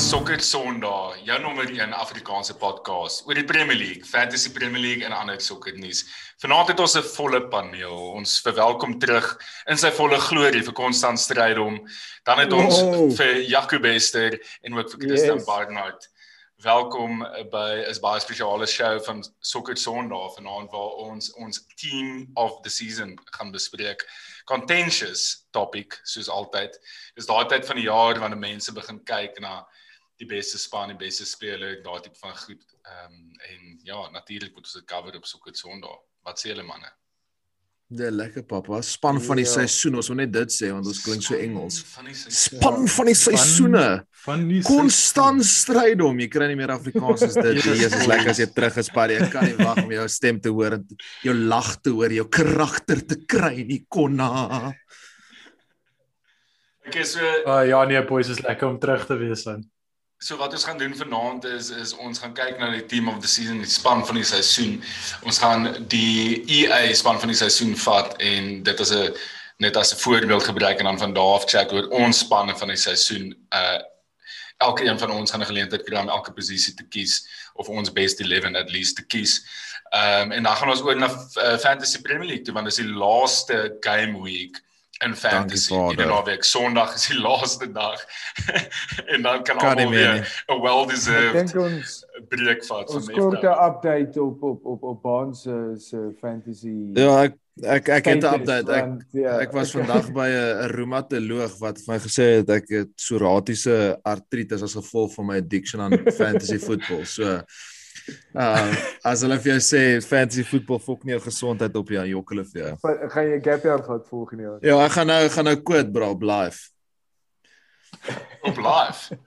by Sokker Sondag, jou nommer 1 Afrikaanse podcast oor die Premier League, Fantasy Premier League en ander sokkernuus. Vanaand het ons 'n volle paneel. Ons verwelkom terug in sy volle glorie vir Konstant Strydom. Dan het ons Wow. vir Jaco Bester en ook vir Christian Yes. Barnard. Welkom by is baie spesiale show van Sokker Sondag vanaand waar ons ons team of the season gaan bespreek. Contentious topic soos altyd. Dis daai tyd van die jaar wanneer mense begin kyk na die beste span, die beste speler, daai tipe van goed. Ehm um, en ja, natuurlik moet ons dit cover op Sokker Sondag. Wat sê julle manne? Ja, lekker pappa. Span van die Ja. seisoen. Ons moet net dit sê want ons klink so Engels. Van die seisoen. Span van die seisoene. Van die Konstant stryd om. Jy kry nie meer Afrikaans as dit. Ja, Jesus, lekker as jy terug is, Paddy. Ek kan nie wag om jou stem te hoor en jou lag te hoor, jou karakter te kry, nie konna. Ek is so Uh, ja nee boys, is lekker om terug te wees dan. So wat ons gaan doen vanaand is is ons gaan kyk na die team of the season, die span van die seisoen. Ons gaan die EA span van die seisoen vat en dit as 'n net as 'n voorbeeld gebruik en dan van daar af chat oor ons spanne van die seisoen. Uh elke een van ons gaan 'n geleentheid kry om elke posisie te kies of ons best 11 at least te kies. Ehm um, en dan gaan ons oor na uh, Fantasy Premier League toe want dis die laaste game week in fantasy. Iedere naweek Sondag is die laaste dag. en dan kan Kan almal weer. 'n Ek well-deserved dink ons breek vat ons van kort 'n FPL. update op op op op Baan se se fantasy. Ja, ek ek ek het 'n update. Ek want, ja, Ek was vandag by 'n 'n reumatoloog wat vir my gesê het ek het psoriatiese artritis as gevolg van my addiction aan fantasy football. So uh as hulle vir jou sê fantasy football fok nie jou gesondheid op jou jok hulle vir jou. Wat- gaan jy gap year gehad volgende jaar. Ja, ek gaan nou gaan nou quote bro op live. op live.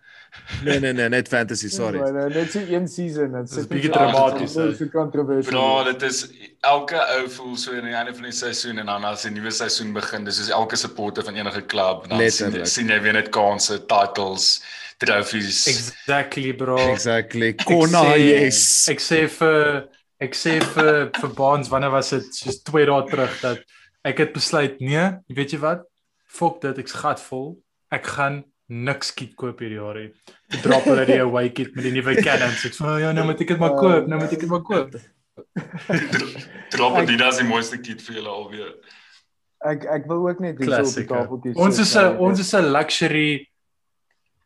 Nee nee nee, net fantasy, sorry. Maar, uh, net so een season Dis 'n bietjie dramaties, hè. So controversial. Bra, dit is elke ou voel so aan die einde van die seisoen en dan as die nuwe seisoen begin, dis soos elke supporter van enige klub, dan sien, Letterlik. sien jy weer net kansse, titles, trophies. Exactly bro. Exactly. Ek Konna sê- yes. Ek sê vir ek sê vir vir Baans wanneer was dit soos 2 dae terug dat ek het besluit nee, weet jy wat? Fok dit, ek's gatvol. Ek gaan niks skiet koop hierdie jaar nie. Ek drop hulle die away kit met die nuwe cannons. Ek sê oh, ja, nou moet ek dit maar koop, nou moet ek dit maar koop. Drop dit as die mooiste kit vir julle alweer. Ek ek wil ook net hier so op die tafeltjie Ons is 'n ons is 'n luxury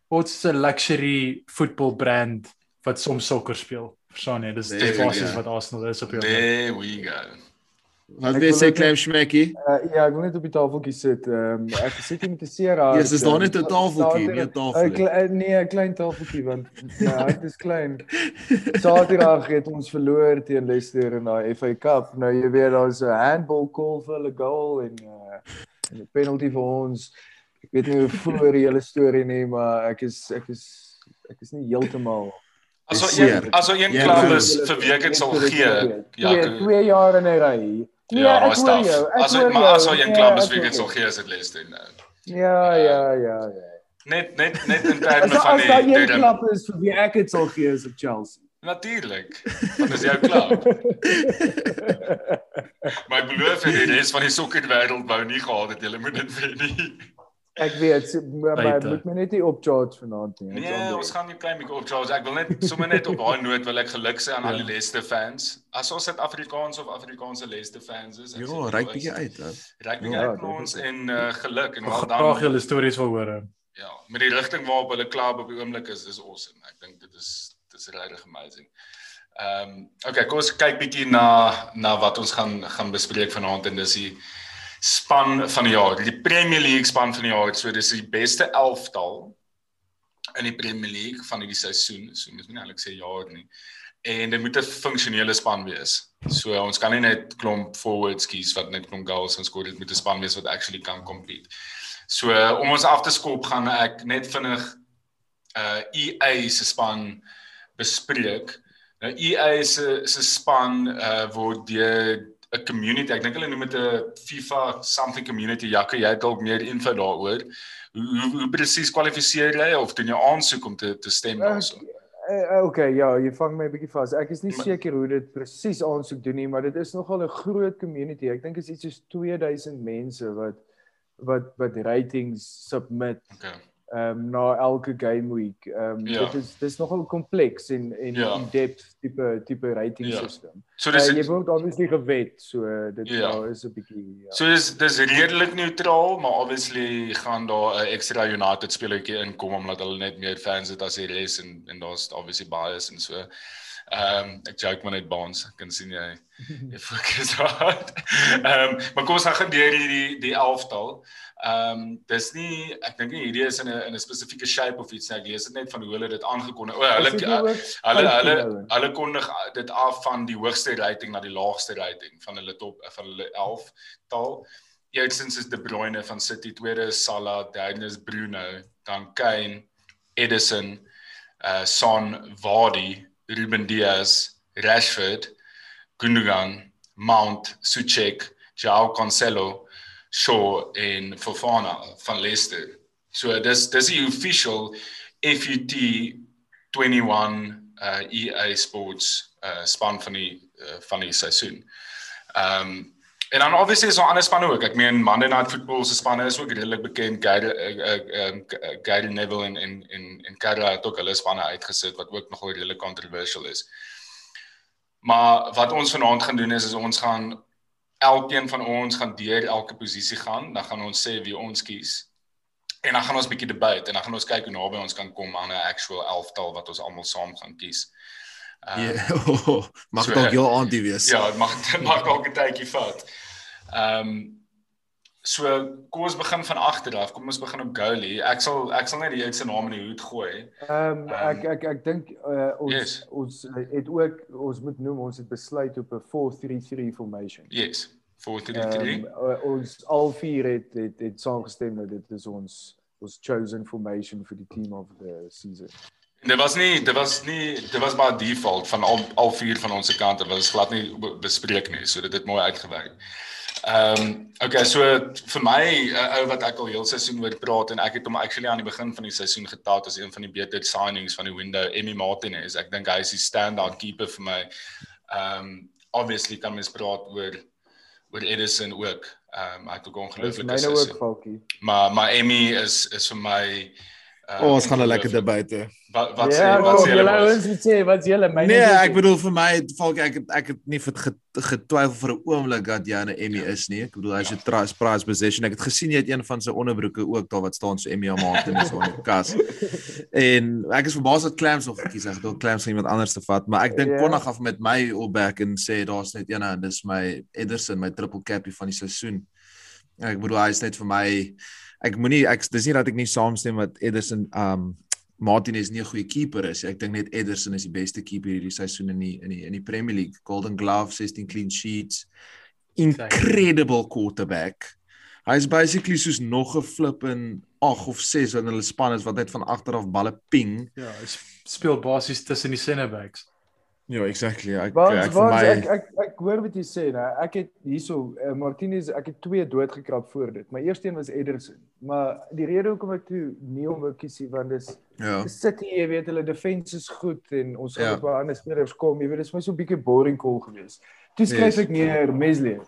ons is 'n luxury voetbal brand wat soms sokker speel. Verstaan jy? Dis basies go. wat Arsenal is op jou. There we go. Wat wil jy sê ook Clem Schmeckie? Uh, ja, ek wil net op die tafeltjie sit. Ehm um, ek sit hier met 'n seer hart. Jesus, daar ehm, net 'n tafeltjie, nie 'n tafel Een nie. eh, Nee, 'n klein tafeltjie want my hart is klein. Saterdag het ons verloor teen Leicester in daai FA Cup. Nou jy weet daar's 'n handball call vir hulle goal en uh en 'n penalty vir ons. Ek weet nie hoe voor die hele storie nie, maar ek is ek is ek is nie heeltemal As daar een as daar een Ja, klub goed. is vir wie ek dit sal gee, ja, twee, ek- twee jaar in 'n ry. Nee, ja, ek hoor jou. Ek As hoor maar jou. as daar een Nee, klub is ek vir wie ek dit sal gee, is dit Leicester nou. Ja, ja, ja, ja. Net net net in As terme van as daar die een die- klap is vir wie ek dit sal gee is dit Chelsea. Natuurlik. Want dis jou. Maar ek beloof vir die res van die sokkerwêreld wou nie gehad het julle moet dit wen nie. Ek weet, maar moet my net nie opcharge vanaand nie. Nee, the- ons gaan nie klein bietjie opcharge. Ek wil net sommer net op daai noot wil ek geluk sê aan al die Leicester fans. As ons Suid-Afrikaans of Afrikaanse Leicester fans is. Ja, nou bietjie uit. Ryk bietjie Ja, uit na ons en uh, geluk en wel wil graag dan. julle stories wil hoor. Ja, met die rigting waarop hulle klub op die oomblik is, is awesome. Ek dink dit is dit is regtig amazing. Ehm um, okay, kom ons kyk bietjie na na wat ons gaan gaan bespreek vanaand en dis die span van die jaar, die Premier League span van die jaar. So dis die beste elftal in die Premier League van hierdie seisoen. So moet nie eintlik sê jaar nie. En dit moet 'n funksionele span wees. So ons kan nie net klomp forwards kies wat net klomp goals gaan skoor. Dit moet 'n span wees wat actually kan compete. So om ons af te skop gaan ek net vinnig uh EA se span bespreek. Nou EA se se span uh word deur 'n community, ek dink hulle noem dit 'n FIFA something community. Jakke, jy het dalk meer info daaroor. Hoe hoe, hoe presies kwalifiseer jy of doen jy aansoek om te te stem daarso? Uh, okay, ja, jy vang my 'n bietjie vas. Ek is nie seker hoe dit presies aansoek doen nie, maar dit is nogal 'n groot community. Ek dink dit is iets soos 2000 mense wat wat wat ratings submit Okay. Ehm um, na elke game week. Ehm um, Ja. dit is dis nogal kompleks en en Ja. in depth tipe tipe rating Ja. system. So Uh, dis jy word obviously gewet, so uh, dit Ja. ja. is 'n bietjie ja. So dis dis redelik neutraal, maar obviously gaan daar 'n extra United spelertjie inkom omdat hulle net meer fans het as die res en en daar's obviously bias en so. Ehm um, ek joke maar net baans, ek kan sien jy jy fokus hard. Ehm um, maar kom ons gaan deur hierdie die elftal. Ehm um, dis nie ek dink nie hierdie is in 'n in 'n spesifieke shape of iets nie. Ek lees dit net van hoe hulle dit aangekondig. O, hulle hulle hulle 15 hulle, hulle kondig dit af van die hoogste rating na die laagste rating van hulle top van hulle 11 tal. Eerstens is De Bruyne van City, tweede is Salah, derde is Bruno, dan Kane, Edison, uh Son, Vardy, Ruben Dias, Rashford, Gundogan, Mount, Suchek, Joao Cancelo, Shaw en Fofana van Leicester. So dis dis die official FUT 21 uh EA Sports uh span van die uh, van die seisoen. Ehm um, en dan obviously is daar ander spanne ook. Ek meen Monday Night Football se spanne is ook redelik bekend. Gary uh, uh, Gary Neville en en en en Kara het ook hulle spanne uitgesit wat ook nogal redelik controversial is. Maar wat ons vanaand gaan doen is is ons gaan elkeen van ons gaan deur elke posisie gaan, dan gaan ons sê wie ons kies. En dan gaan ons 'n bietjie debat en dan gaan ons kyk hoe naby ons kan kom aan 'n actual elftal wat ons almal saam gaan kies. Ehm, Ja, mag so, dalk heel aandie wees. Ja, dit mag mag dalk 'n tydjie vat. Ehm um, so kom ons begin van agter af. Kom ons begin op goalie. Ek sal ek sal net die ou se naam in die hoed gooi. Ehm um, ek ek ek dink uh, ons Yes. ons het ook ons moet noem ons het besluit op 'n 4-3-3 formation. Yes. 4-3-3. Ehm uh, ons al vier het het het saamgestem dat dit is ons ons chosen formation vir die team of the season. Dit was nie dit was nie dit was maar default van al al vier van ons se kante. Dit was glad nie be- bespreek nie. So dit het mooi uitgewerk. Ehm um, okay, so vir my 'n uh, ou wat ek al heel seisoen oor praat en ek het hom actually aan die begin van die seisoen getaat as een van die beter signings van die window, Emmy Martinez. Ek dink hy is die standout keeper vir my. Ehm um, obviously kan mens praat oor oor Edison ook. Ehm um, hy het ook ongelooflik Falkie. Maar maar Emmy is is vir my uh, Oh, ons gaan 'n lekker debat hê. Wat wat sê Ja, wat sê julle julle ouens moet sê wat julle myne. Nee, ook- ek bedoel vir my Falk ek het ek het nie vir get- getwyfel vir 'n oomblik dat jy 'n Emmy is nie. Ek bedoel hy's 'n prize prize possession. Ek het gesien jy het een van sy onderbroeke ook daar wat staan so Emmy maak is op die kas. En ek is verbaas dat Clams nog gekies het. Ek dink Clams gaan iemand anders te vat, maar ek dink Ja. Konag af met my opback en sê daar's net een en dis my Ederson, my triple capie van die seisoen. Ek bedoel hy is net vir my ek moenie ek dis nie dat ek nie saamstem met Ederson um Martinez nie 'n goeie keeper is. Ek dink net Ederson is die beste keeper hierdie seisoen in die in die in die Premier League. Golden Glove, 16 clean sheets. Incredible quarterback. Hy's basically soos nog 'n flip in 8 of 6 in hulle span is wat net van agter af balle ping. Ja, hy sp- speel basies tussen die center backs. Ja, exactly. Ek Want ek vir want my ek ek ek hoor wat jy sê, nou. Ek het hierso uh, Martinez, ek het twee doodgekrap voor dit. My eerste een was Ederson. Maar die rede hoekom ek toe nie hom wou kies nie, want dis ja. City, jy weet, hulle defense is goed en ons gaan Ja. op 'n ander spelers kom. Jy weet, dis my so 'n bietjie boring call geweest. Toe skryf Yes. ek neer Meslier.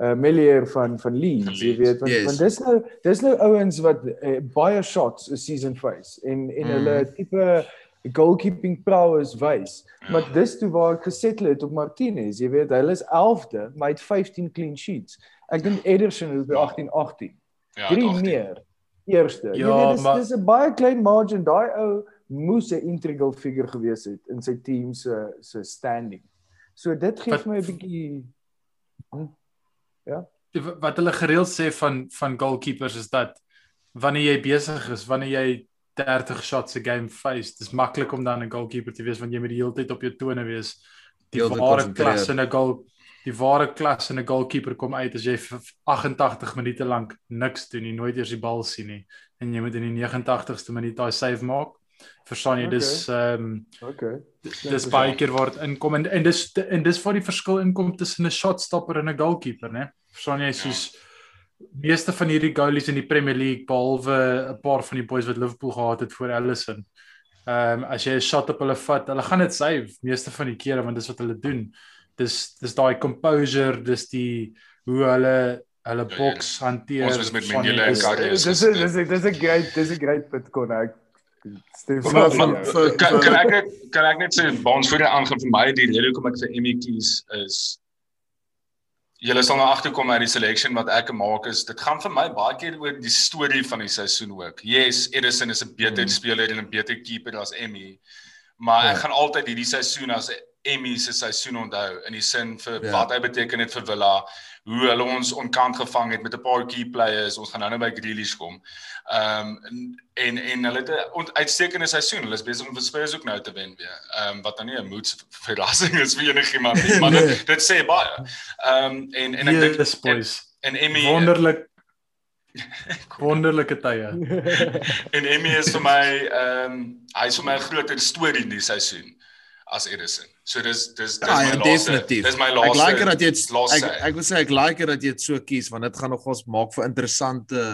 Uh Melier van van Leeds, jy weet, want, yes. want dis nou dis nou ouens wat uh, baie shots 'n season face en en Mm. hulle tipe goalkeeping prowess wys. Ja. Maar dis toe waar ek gesettle het op Martinez. Jy weet, hy is 11de, maar hy het 15 clean sheets. Ek dink Ederson is by 18 18. Ja, 3 18. meer. Eerste. Jy Ja, weet dis maar- dis 'n baie klein margin. Daai ou moes 'n integral figure gewees het in sy team se se standing. So dit gee vir my 'n bietjie Die- Wat hulle gereeld sê van van goalkeepers is dat wanneer jy besig is, wanneer jy 30 shots 'n game face, dis maklik om dan 'n goalkeeper te wees want jy moet die hele tyd op jou tone wees. Die Heeltyd ware klas in 'n goal die ware klas in 'n goalkeeper kom uit as jy vir 88 minute lank niks doen nie, nooit eers die bal sien nie en jy moet in die 89ste minuut daai save maak. Verstaan jy? Okay. Dis ehm um, okay. dis baie keer waar dit inkom en en dis en dis waar die verskil inkom tussen 'n shot stopper en 'n goalkeeper, né? Verstaan jy soos meeste van hierdie goalies in die Premier League behalwe 'n paar van die boys wat Liverpool gehad het voor Alisson. Ehm um, as jy 'n shot op hulle vat, hulle gaan dit save meeste van die kere want dis wat hulle doen. Dis dis daai composure, dis die hoe hulle hulle Ja, boks hanteer. ons was met van Mignolet en Karius dis dis dis 'n great dis 'n great saam maar- met jou. vir- kan, kan ek net kan ek net sê Bonds voor die aangaan vir my die rede hoekom ek vir Emmy kies is julle sal nou agterkom uit die selection wat ek maak is dit gaan vir my baie keer oor die storie van die seisoen ook. Yes, Edison is 'n beter Mm. speler en 'n beter keeper as Emmy. Maar ek Ja. gaan altyd hierdie seisoen as Emmy se seisoen onthou in die sin vir Ja. wat hy beteken het vir Villa, hoe hulle ons onkant gevang het met 'n paar key players. Ons gaan nou nou by Grealish kom. Ehm um, en en hulle het 'n uitstekende seisoen. Hulle is besig om vir Spurs ook nou te wen weer. Ehm um, wat dan nie 'n moed verrassing is vir enigiemand nie, maar Nee. dit, dit sê baie. Ehm um, en en ek dink Yes, boys. en Emmy Wonderlik wonderlike tye. en Emmy is vir my ehm um, hy's vir my 'n groter storie in die seisoen as Edison. So dis dis dis Ja, my ja, laaste. definitief. Dis my Ek laaste. like dit dat jy dit laaste ek ek wil sê ek like dit dat jy dit so kies want dit gaan nogals maak vir interessante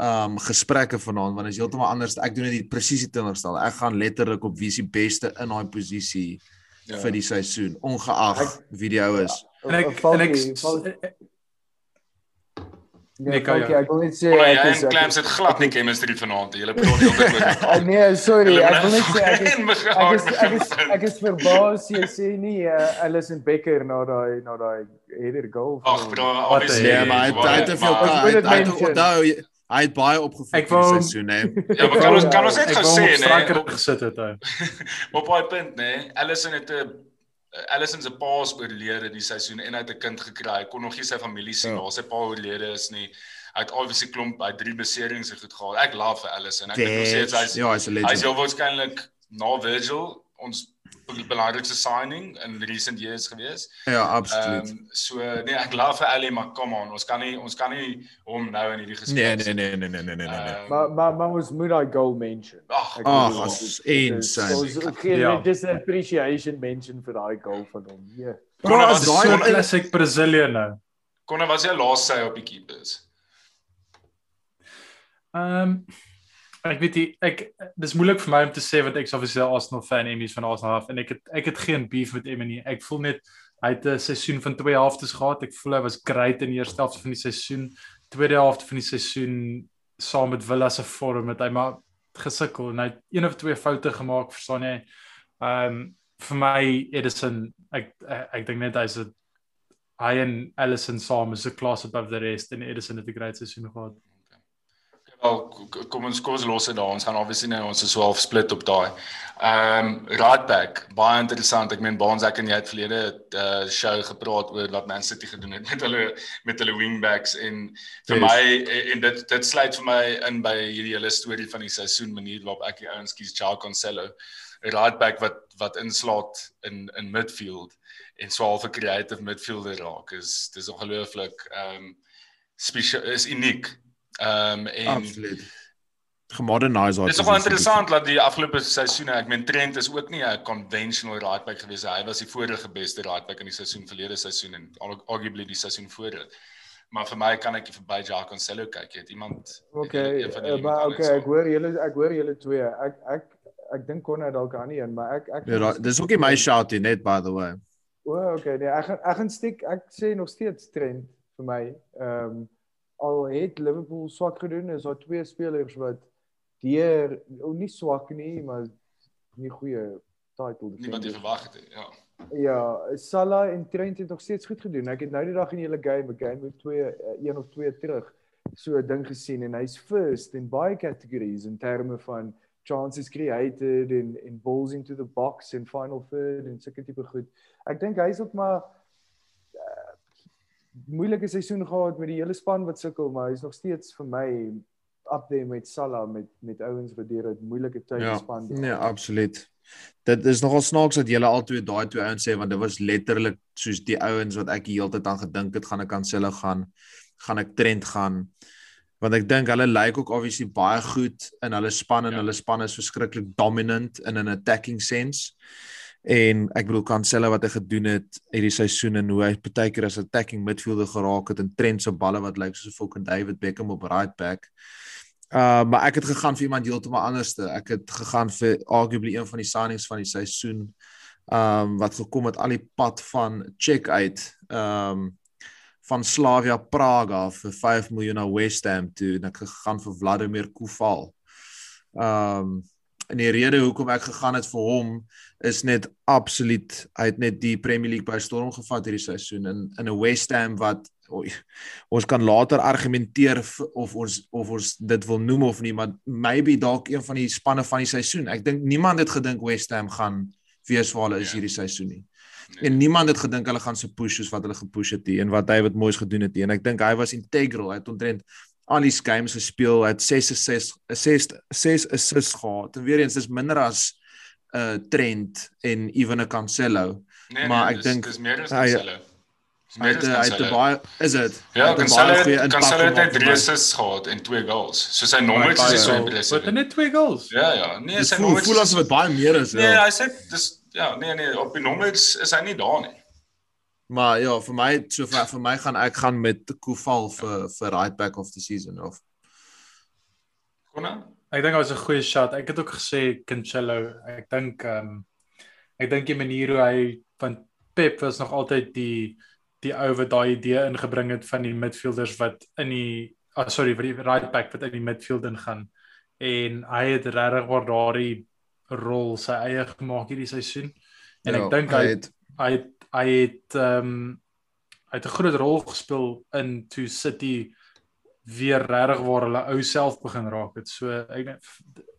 um gesprekke vanaand want dit is heeltemal anders. Ek doen dit presies die teenoorgestel. Ek gaan letterlik op wie se beste in daai posisie Ja. vir die seisoen ongeag Ek- wie die ou is. En ek en ek Falkie, Falkie, Nee, nee, kan Falkie, jy. ek wil net sê Maar ek jy is ek Clams is- het glad nie chemistry vanaand. Julle praat heeltyd oor Ah, mekaar. Nee, sorry, ek wil net sê ek is ek is ek is ek is verbaas jy sê nie uh, Alison Becker na daai na daai header goal Ag, bro, Wat obviously. Nee, maar hy het- het te veel maar- ka- Ons hy het- dit het onthou jy- hy het baie opgevoed Ek vir die wou- seisoen hè. Ja, maar kan ons kan ons net ek gesê hom strakker nee. gesit het hy. Op daai punt nê, Allison het 'n Allison se pa is oorlede die seisoen en hy het 'n kind gekry. Hy kon nog nie sy familie sien Ja. waar sy pa oorlede is nie. Hy het obviously klomp by drie beserings en goed gehad. Ek love vir Allison. Ek dink nog steeds hy's Ja, hy's 'n hy's legend. heel waarskynlik na Virgil ons belangrikste signing in recent years gewees. Ja, absoluut. um, so nee, ek love vir Ali, maar come on, ons kan nie ons kan nie hom nou in hierdie gesprek. Nee, nee, nee, nee, nee, nee, nee, nee. Ehm, Maar maar maar ons moet daai goal mention. Ag, Ag, insane. Ons gee Ja. net just 'n appreciation mention vir daai goal van hom. Ja. Bro, Konne as was daai So classic Brazilian nou. Konne was jy laas sy op die keepers. Ehm um, ek weet nie ek dis moeilik vir my om te sê want ek's obviously 'n Arsenal fan Emmys van Arsenal af en ek het ek het geen beef met Emmy nie. Ek voel net hy het 'n seisoen van twee helftes gehad. Ek voel hy was great in die eerste helfte van die seisoen. Tweede helfte van die seisoen saam met Villa se vorm het hy maar gesukkel en hy het een of twee foute gemaak, verstaan jy? Ehm um, vir my Edison ek ek, ek dink net hy's 'n hy en Allison saam is 'n class above the rest en Edison het 'n great seisoen gehad. K- kom ons kom ons los dit daar. Ons gaan obviously nou ons is so half split op daai. Ehm um, right back, baie interessant. Ek meen Baans ek en jy het verlede uh, show gepraat oor wat Man City gedoen het met hulle met hulle wingbacks en vir Yes. my en, en dit dit sluit vir my in by hierdie hele storie van die seisoen manier waarop ek die ouens kies Joao Cancelo, 'n right back wat wat inslaat in in midfield en so half 'n creative midfielder raak. Is dis ongelooflik ehm um, spesiaal is uniek. Ehm um, en Absoluut. Gemodernise daai. Dit is nogal interessant dat die afgelope seisoene, ek meen Trent is ook nie 'n conventional right back gewees nie. Hy was die vorige beste right back in die seisoen verlede seisoen en argu- arguably die seisoen voor dit. Maar vir my kan ek nie verby Jao Cancelo kyk. Jy het iemand Okay, die uh, maar okay, anders ek hoor julle ek hoor julle twee. Ek ek ek dink kon hy dalk aan nie een, maar ek ek Ja, da- dis ook nie my shout nie, net by the way. O, oh, okay, nee, ek gaan ek gaan stiek ek sê nog steeds trend vir my. Ehm um, al het Liverpool swak gedoen, is daar twee spelers wat deur oh, nie swak nie, maar nie goeie title nie wat jy defenders. verwag het. Ja. Ja, Salah en Trent het nog steeds goed gedoen. Ek het nou die dag in die hele game, 'n game met twee eh, een of twee terug, so 'n ding gesien en hy's first in baie categories in terme van chances created en en balls into the box en final third en sulke tipe goed. Ek dink hy's ook maar moeilike seisoen gehad met die hele span wat sukkel, maar hy's nog steeds vir my up there met Salah met met ouens wat deur 'n moeilike tyd Ja, span. nee, absoluut. Dit is nogal snaaks dat julle albei daai twee ouens sê want dit was letterlik soos die ouens wat ek die hele tyd aan gedink het gaan ek Cancelo gaan, gaan ek Trent gaan. Want ek dink hulle lyk ook obviously baie goed in hulle span en Ja. hulle span is verskriklik dominant in 'n attacking sense. En ek bedoel Cancelo wat hy gedoen het hierdie seisoen en hoe hy partykeer as attacking midfielder geraak het en Trent se balle wat lyk soos 'n fucking David Beckham op right back. Uh maar ek het gegaan vir iemand heeltemal anderste. Ek het gegaan vir arguably een van die signings van die seisoen. Um wat gekom het al die pad van check uit. Um van Slavia Praga vir 5 miljoen na West Ham toe en ek gegaan vir Vladimir Koval. Um en die rede hoekom ek gegaan het vir hom is net absoluut hy het net die Premier League by storm gevat hierdie seisoen in in 'n West Ham wat oei, ons kan later argumenteer of ons of ons dit wil noem of nie maar maybe dalk een van die spanne van die seisoen. Ek dink niemand het gedink West Ham gaan wees waar hulle is Ja. hierdie seisoen nie. Nee. En niemand het gedink hulle gaan so push soos wat hulle gepush het nie en wat David Moyes gedoen het nie. En ek dink hy was integral. Hy het omtrent al die games gespeel. Het 6 assists 6 6 assists gehad. En weer eens dis minder as 'n uh, Trent en even 'n Cancelo. Nee, Maar nee, ek dink dis meer as Cancelo. Hy het hy het baie is dit? Ja, Cancelo Cancelo het gemaak net vir 3 my. assists gehad en 2 goals. So sy nommers Baie is so impressive. Wat net twee goals. Ja, ja. Nee, sy voel nommers voel asof dit baie meer is. Nee, Ja. hy sê dis ja, nee nee, op die nommers is hy nie daar nie. Maar ja, vir my so vir, vir my gaan ek gaan met Koval vir vir right back of the season of Konna? Ek dink dit was 'n goeie shot. Ek het ook gesê Cancelo. Ek dink ehm um, ek dink die manier hoe hy van Pep was nog altyd die die ou wat daai idee ingebring het van die midfielders wat in die ah, sorry, vir die right back wat in die midfield ingaan. En hy het regtig waar daardie rol sy eie gemaak hierdie seisoen. En Ja, ek dink hy het hy het hy het ehm um, hy het 'n groot rol gespeel in toe City weer regtig waar hulle ou self begin raak het. So ek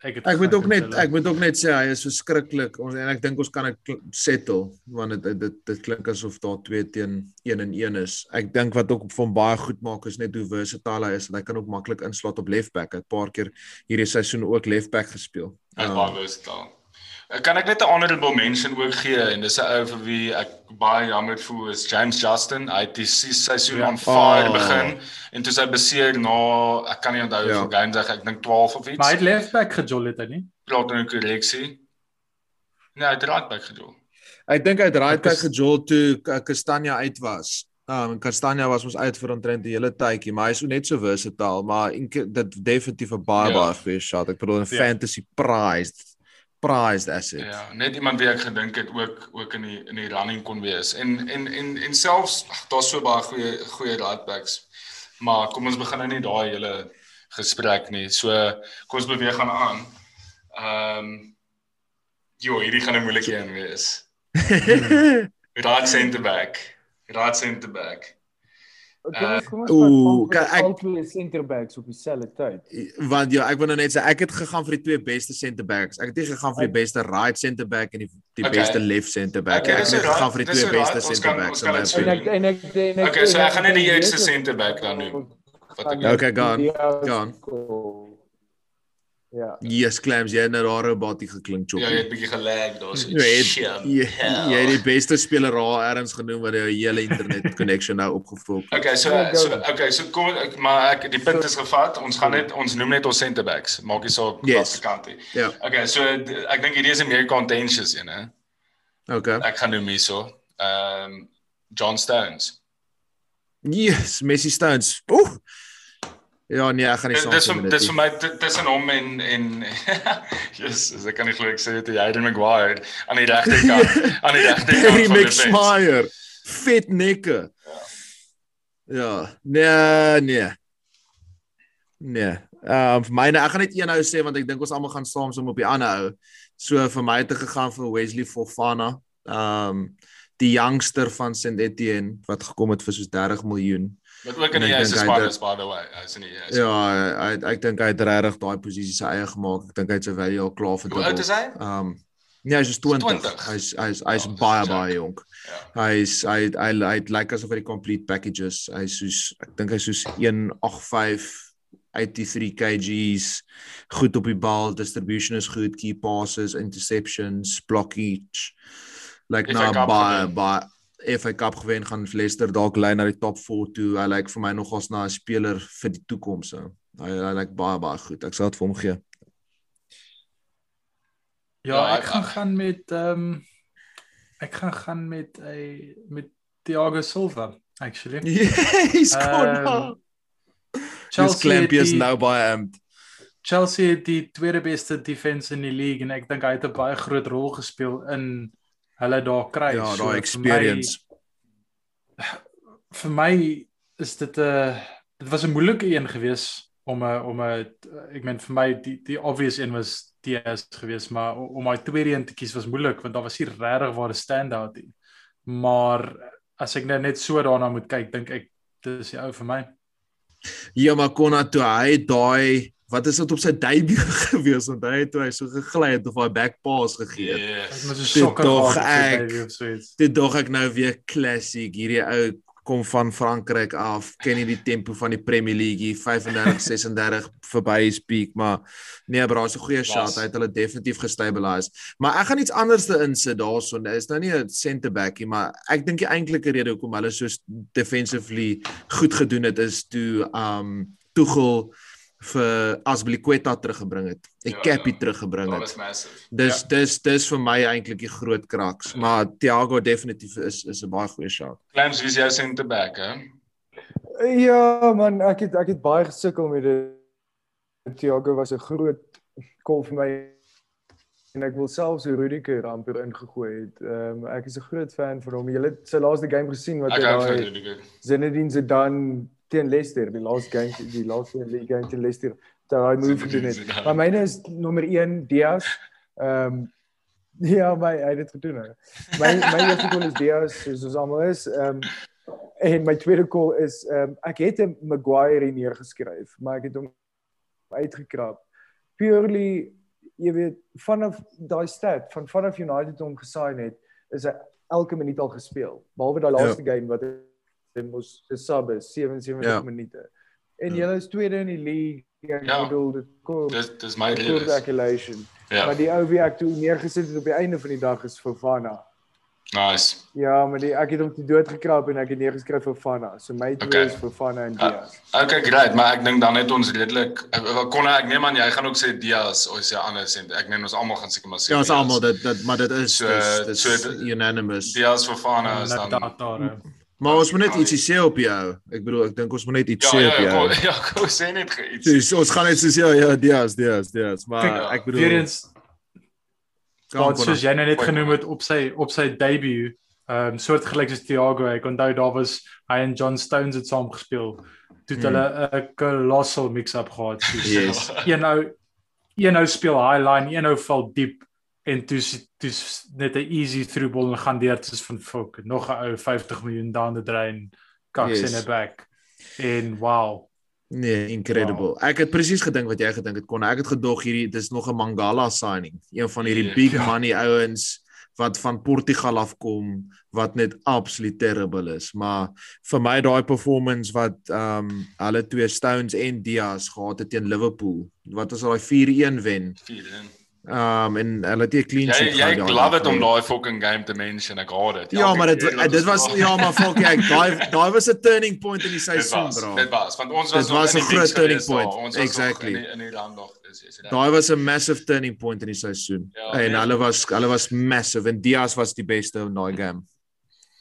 ek het Ek moet ook net ek moet ook net sê hy is verskriklik. Ons en ek dink ons kan dit settle want dit dit dit, klink asof daar 2 teen 1 en 1 is. Ek dink wat ook van baie goed maak is net hoe versatile hy is en hy kan ook maklik inslaat op left back. Hy het 'n paar keer hierdie seisoen ook left back gespeel. Hy's Um, baie versatile. Kan ek net 'n honorable mention ook gee en dis 'n ou vir wie ek baie jammer voel is James Justin. Hy het die se- seisoen Ja. on fire Oh. begin en toe sy beseer na ek kan nie onthou Ja. hoeveel games ek ek dink 12 of iets. Maar hy het left back gejol het hy nie. praat nou 'n korreksie. Nee, hy het right back gedoen. Ek dink hy het right back is- gejol toe Castagna uit was. Um Castagna was ons uit vir omtrent die hele tydjie, maar hy's so net so versatile, maar dit definitief 'n baie Ja. baie goeie shot. Ek bedoel 'n Ja. fantasy prized prized asset. Ja, net iemand wie ek gedink het ook ook in die in die running kon wees. En en en en selfs daar's so baie goeie goeie right backs. Maar kom ons begin nou nie daai hele gesprek nie. So kom ons beweeg aan aan. Ehm um, Jo, hierdie gaan 'n moeilike een wees. Right centre back. Right centre back. Kom ons kom ons Oeh, vat kyk, ek- al twee center backs op dieselfde tyd. Want ja, ek wil nou net sê ek het gegaan vir die twee beste center backs. Ek het nie gegaan vir die beste right center back en die die Okay. beste left center back. Okay, ek het net gegaan vir die twee beste ons center backs. in my so En ek en ek en ek Okay, so ek gaan net die eerste center back dan noem. Wat ek Okay, go on. Ja. Yes, clams, jy het nou daar robotie geklink Ja, jy het bietjie gelag daar so. Jy het jy, jy het die beste speler daar ergens genoem wat jou hele internet connection nou opgevolg het. Okay, so Ja, so okay, so kom ek maar ek die punt is gevat. Ons gaan net ons noem net ons center backs. Maak nie saak Yes. wat se kant nie. Ja, Okay, so ek dink hierdie is 'n meer contentious een, hè. okay. Ek gaan noem hierso. Ehm um, John Stones. Yes, Messi Stones. Oeh. Ja, nee, ek gaan nie Dis saam dis stem vir met dis dit. vir my tussen hom en en Jesus, ek kan nie glo ek sê dit Hayden Maguire aan die regterkant, aan die regterkant Harry van die fence. McSmire. Vet nekke. Ja, nee, nee. Nee. Ehm um, vir myne, ek gaan net een ou sê want ek dink ons almal gaan saamsom op die ander ou. So vir my het ek gegaan vir Wesley Fofana. Ehm um, die youngster van St Etienne wat gekom het vir soos 30 miljoen. Wat ook in die hy het- is by the way. Hy's in die eerste. Ja, hy hy- ek dink hy het regtig daai posisie sy eie gemaak. Ek dink hy het sy value al klaar Hoe oud is verdubbel. hy? Ehm um, nee, hy's 20. 20. Hy's hy's hy's Ja, dis baie jack. baie jonk. Ja. Hy's hy hy hy het lyk asof hy die complete packages. Hy's soos ek dink hy's soos 185 83 kgs, goed op die bal, distribution is goed, key passes, interceptions, blockage. Lyk FA na Cup baie baie FA Cup gewen gaan Leicester dalk lei na die top 4 toe. Hy lyk vir my nogals na 'n speler vir die toekoms. So. Hy hy lyk baie baie goed. Ek sal dit vir hom gee. Ja, Ja, ek ek- gaan gaan met ehm um, ek gaan gaan met 'n met Thiago Silva actually. He's Ehm, gone. Just Chelsea Clampy is nou baie amped. Chelsea het die tweede beste defense in die league en ek dink hy het 'n baie groot rol gespeel in hulle daar kry. Ja, So daai vir experience. My, vir my is dit 'n uh, dit was 'n moeilike een gewees om 'n om 'n ek meen vir my die die obvious een was DS gewees, maar om my tweede een te kies was moeilik want daar was hier regtig waar 'n standout hier. Maar as ek nou net so daarna moet kyk, dink ek dis die ou vir my. Ja, maar Konna toe hy daai wat is dit op sy debut gewees want hy het toe hy so gegly het of hy back pass gegee het. Yes. So Dit dog ek- of so iets. Dit dog ek nou weer klassiek hierdie ou kom van Frankryk af, ken nie die tempo van die Premier League hier 35 36 verby his peak, maar nee, bro, is 'n goeie shot. Hy het hulle definitief gestabilise. Maar ek gaan iets anders te insit daarson. Dit is nou nie 'n center back nie, maar ek dink die eintlike rede hoekom hulle so defensively goed gedoen het is toe um Tuchel vir Azpilicueta teruggebring het. En Ja, Cappy ja. teruggebring Dit het. was massive. Dis Ja. dis dis vir my eintlik die groot kraks, maar Thiago definitief is is 'n baie goeie shot. Clams wie is jou center back, hè? Ja man, ek het ek het baie gesukkel met dit. Thiago was 'n groot kol vir my en ek wil selfs Rudiger amper ingegooi het. Ehm um, ek is 'n groot fan van hom. Jy het sy laaste game gesien wat hy daai. Zinedine Zidane teen Leicester, die laaste game, die laaste league game teen Leicester, daai move gedoen het. Maar myne is nommer 1 Diaz. Ehm um, ja, my hy het dit gedoen. hè. My my eerste goal is Diaz, soos ons almal is. Ehm um, en my tweede goal is ehm um, ek het 'n Maguire hier neergeskryf, maar ek het hom uitgekrap. Purely jy weet vanaf daai stat van vanaf United hom gesign het, is hy elke minuut al gespeel. Behalwe daai laaste game wat hy mos gesub is 77 Ja. minute. En Ja. julle is tweede in die league. Ek Ja. bedoel dit kom Dis dis my accumulation. Ja. Maar die ou wie ek toe neergesit het op die einde van die dag is Fofana. Nice. Ja, maar die ek het hom te dood gekrap en ek het neergeskryf Fofana. So my twee Okay. is Fofana en Ah, Diaz. Okay, great, maar ek dink dan het ons redelik kon ek neem aan jy gaan ook sê Diaz of jy anders sê. Ek neem ons almal gaan seker maar sê. Ja, ons almal dit dit maar dit is So, dis dis so dit- unanimous. Diaz vir Fana is dan daar daar. hè. Maar ons moet net ietsie sê op jou. Ek bedoel ek dink ons moet net iets Ja, sê ja, op ja, jou. kom, ja, kom sê net iets. So, ons gaan net soos ja, ja, Diaz, Diaz, Diaz, maar Kyk, ek bedoel Weer eens wat soos jy nou net genoem het op sy op sy debut, ehm um, soortgelyk soos Thiago. Ek onthou daar was hy en John Stones het saam gespeel. Toe het Hmm. hulle 'n colossal mix-up gehad. soos Yes. Een nou een nou speel high line, een nou val diep en toe toe net 'n easy through ball en gaan deur soos van fuck. Nog 'n ou 50 miljoen down the drain. Kaks Yes. in 'n back. En wow. Nee, incredible. Ek het presies gedink wat jy gedink het kon. Ek het gedog hierdie dis nog 'n Mangala signing, een van hierdie Ja. big Ja. money ouens wat van Portugal afkom wat net absoluut terrible is. Maar vir my daai performance wat ehm um, hulle twee Stones en Diaz gehad het teen Liverpool, wat was daai 4-1 wen. Vier, hè. Ehm um, en hulle het 'n clean Jy sheet jy gehad daai love dit om daai fucking game te mention. Ek haat dit. Ja, maar dit dit ons was ja, maar fuck ek, daai daai was 'n turning point in die seisoen, bro. dit was want ons was Dit was die groot turning point. Ons was Exactly. in die, land nog. Dis is dit. Daai was 'n massive turning point in die seisoen. Ja, en nee. hulle was hulle was massive en Diaz was die beste in daai game.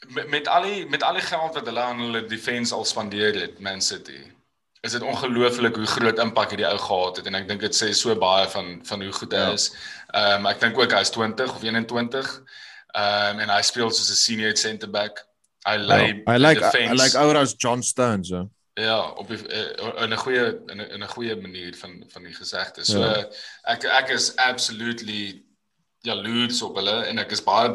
met, met al die met al die geld wat hulle aan hulle defense al spandeer het Man City. Is dit ongelooflik hoe groot impak hierdie ou gehad het en ek dink dit sê so baie van van hoe goed hy Ja. is. Ehm um, ek dink ook hy's 20 of 21. Ehm um, en hy speel soos 'n senior centre back. Hy lei I like defense. I like ouer as John Stones, so. Ja, op die, eh, in 'n goeie in 'n in 'n goeie manier van van die gesegde. So Ja. ek ek is absolutely jaloers op hulle en ek is baie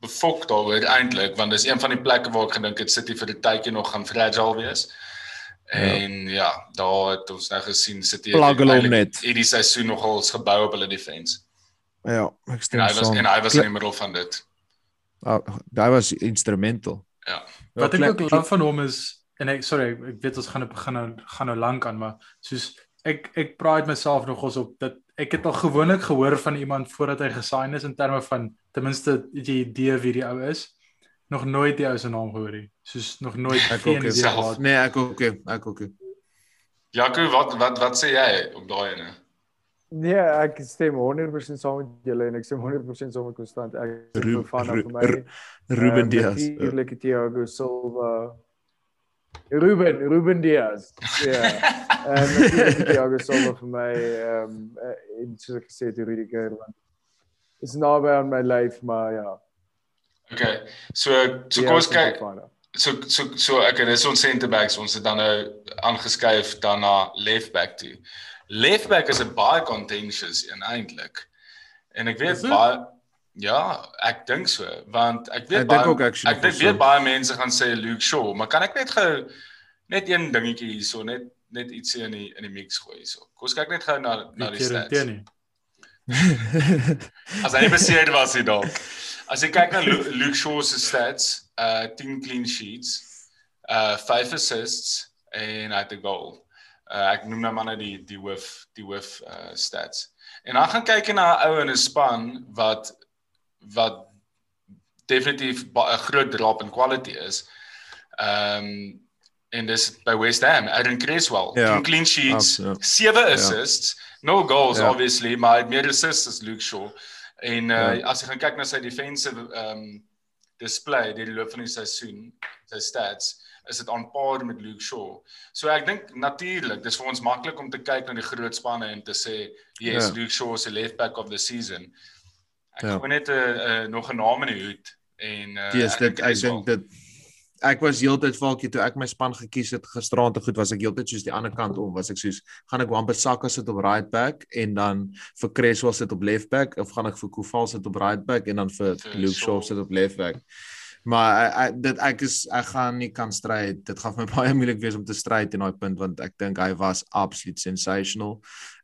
befok daaroor eintlik want dis een van die plekke waar ek gedink het City vir 'n tydjie nog gaan fragile wees. En ja, ja daar het ons nou gesien City het om eintlik net. hierdie seisoen nogal gebou op hulle defense. Ja, ek En stem hy was saam. en hy was in die middel van dit. Ah, Daai was instrumental. Ja. Wat ek ook love van hom is en ek sorry, ek, weet ons gaan begin nou gaan nou lank aan, maar soos ek ek pride myself nogals op dat ek het al gewoonlik gehoor van iemand voordat hy gesign is in terme van ten minste het jy idee wie die ou is. Nog nooit die ou se naam gehoor nie. Soos nog nooit Ek ook self. Nee, ek ook, ek ook. Jaco, wat wat wat sê jy op daai ene? Nee, ek stem 100% saam met julle en ek stem 100% saam met Constant. Ek is Ru- van Ru- vir my. Ru- Ruben Ehm, Diaz. Natuurlik Thiago Silva. Ruben, Ruben Diaz. Ja. En natuurlik Thiago Silva vir my ehm um, en soos ek gesê het Rudiger want is naby aan my lyf, maar ja. Okay. So so kom ons en kyk so so so ek het dis ons center backs ons het dan nou aangeskuif dan na left back toe. Left back is 'n baie contentious een eintlik. En ek weet Is baie ja, ek dink so want ek weet Ek baie ook actually ek dink weet so. baie mense gaan sê Luke Shaw, maar kan ek net gou net een dingetjie hierso net net ietsie in die in die mix gooi hierso. Kom ons kyk net gou na na die en stats. As hy nie beseer was hy dalk. As jy kyk na Lu- Luke Shaw se stats, uh 10 clean sheets, uh 5 assists en hy het 'n goal. Uh ek noem nou maar net die die hoof die hoof uh stats. En dan gaan kyk na 'n ou in 'n span wat wat definitief 'n groot drop in quality is. Ehm um, en dis by West Ham, Aaron Creswell, Ja, 10 clean sheets, absoluut. 7 assists, no goals Ja. obviously, maar hy het meer assists as Luke Shaw. En uh, Ja. as jy gaan kyk na sy defensive ehm um, display deur die loop van die seisoen, sy stats, is dit aan par met Luke Shaw. So ek dink natuurlik, dis vir ons maklik om te kyk na die groot spanne en te sê, yes, Ja. Luke Shaw is the left back of the season. Ek Ja. gooi net 'n uh, uh, nog 'n naam in die hoed en uh, Dis ek dit dink ek wel- dink dit ek was heeltyd valkie toe ek my span gekies het gisteraand te goed was ek heeltyd soos die ander kant om was ek soos gaan ek Wan-Bissaka sit op right back en dan vir Creswell sit op left back of gaan ek vir Koval sit op right back en dan vir Luke Shaw sit op left back. Maar ek, ek dit ek is ek gaan nie kan stry. Dit gaan vir my baie moeilik wees om te stry teen daai punt want ek dink hy was absoluut sensational.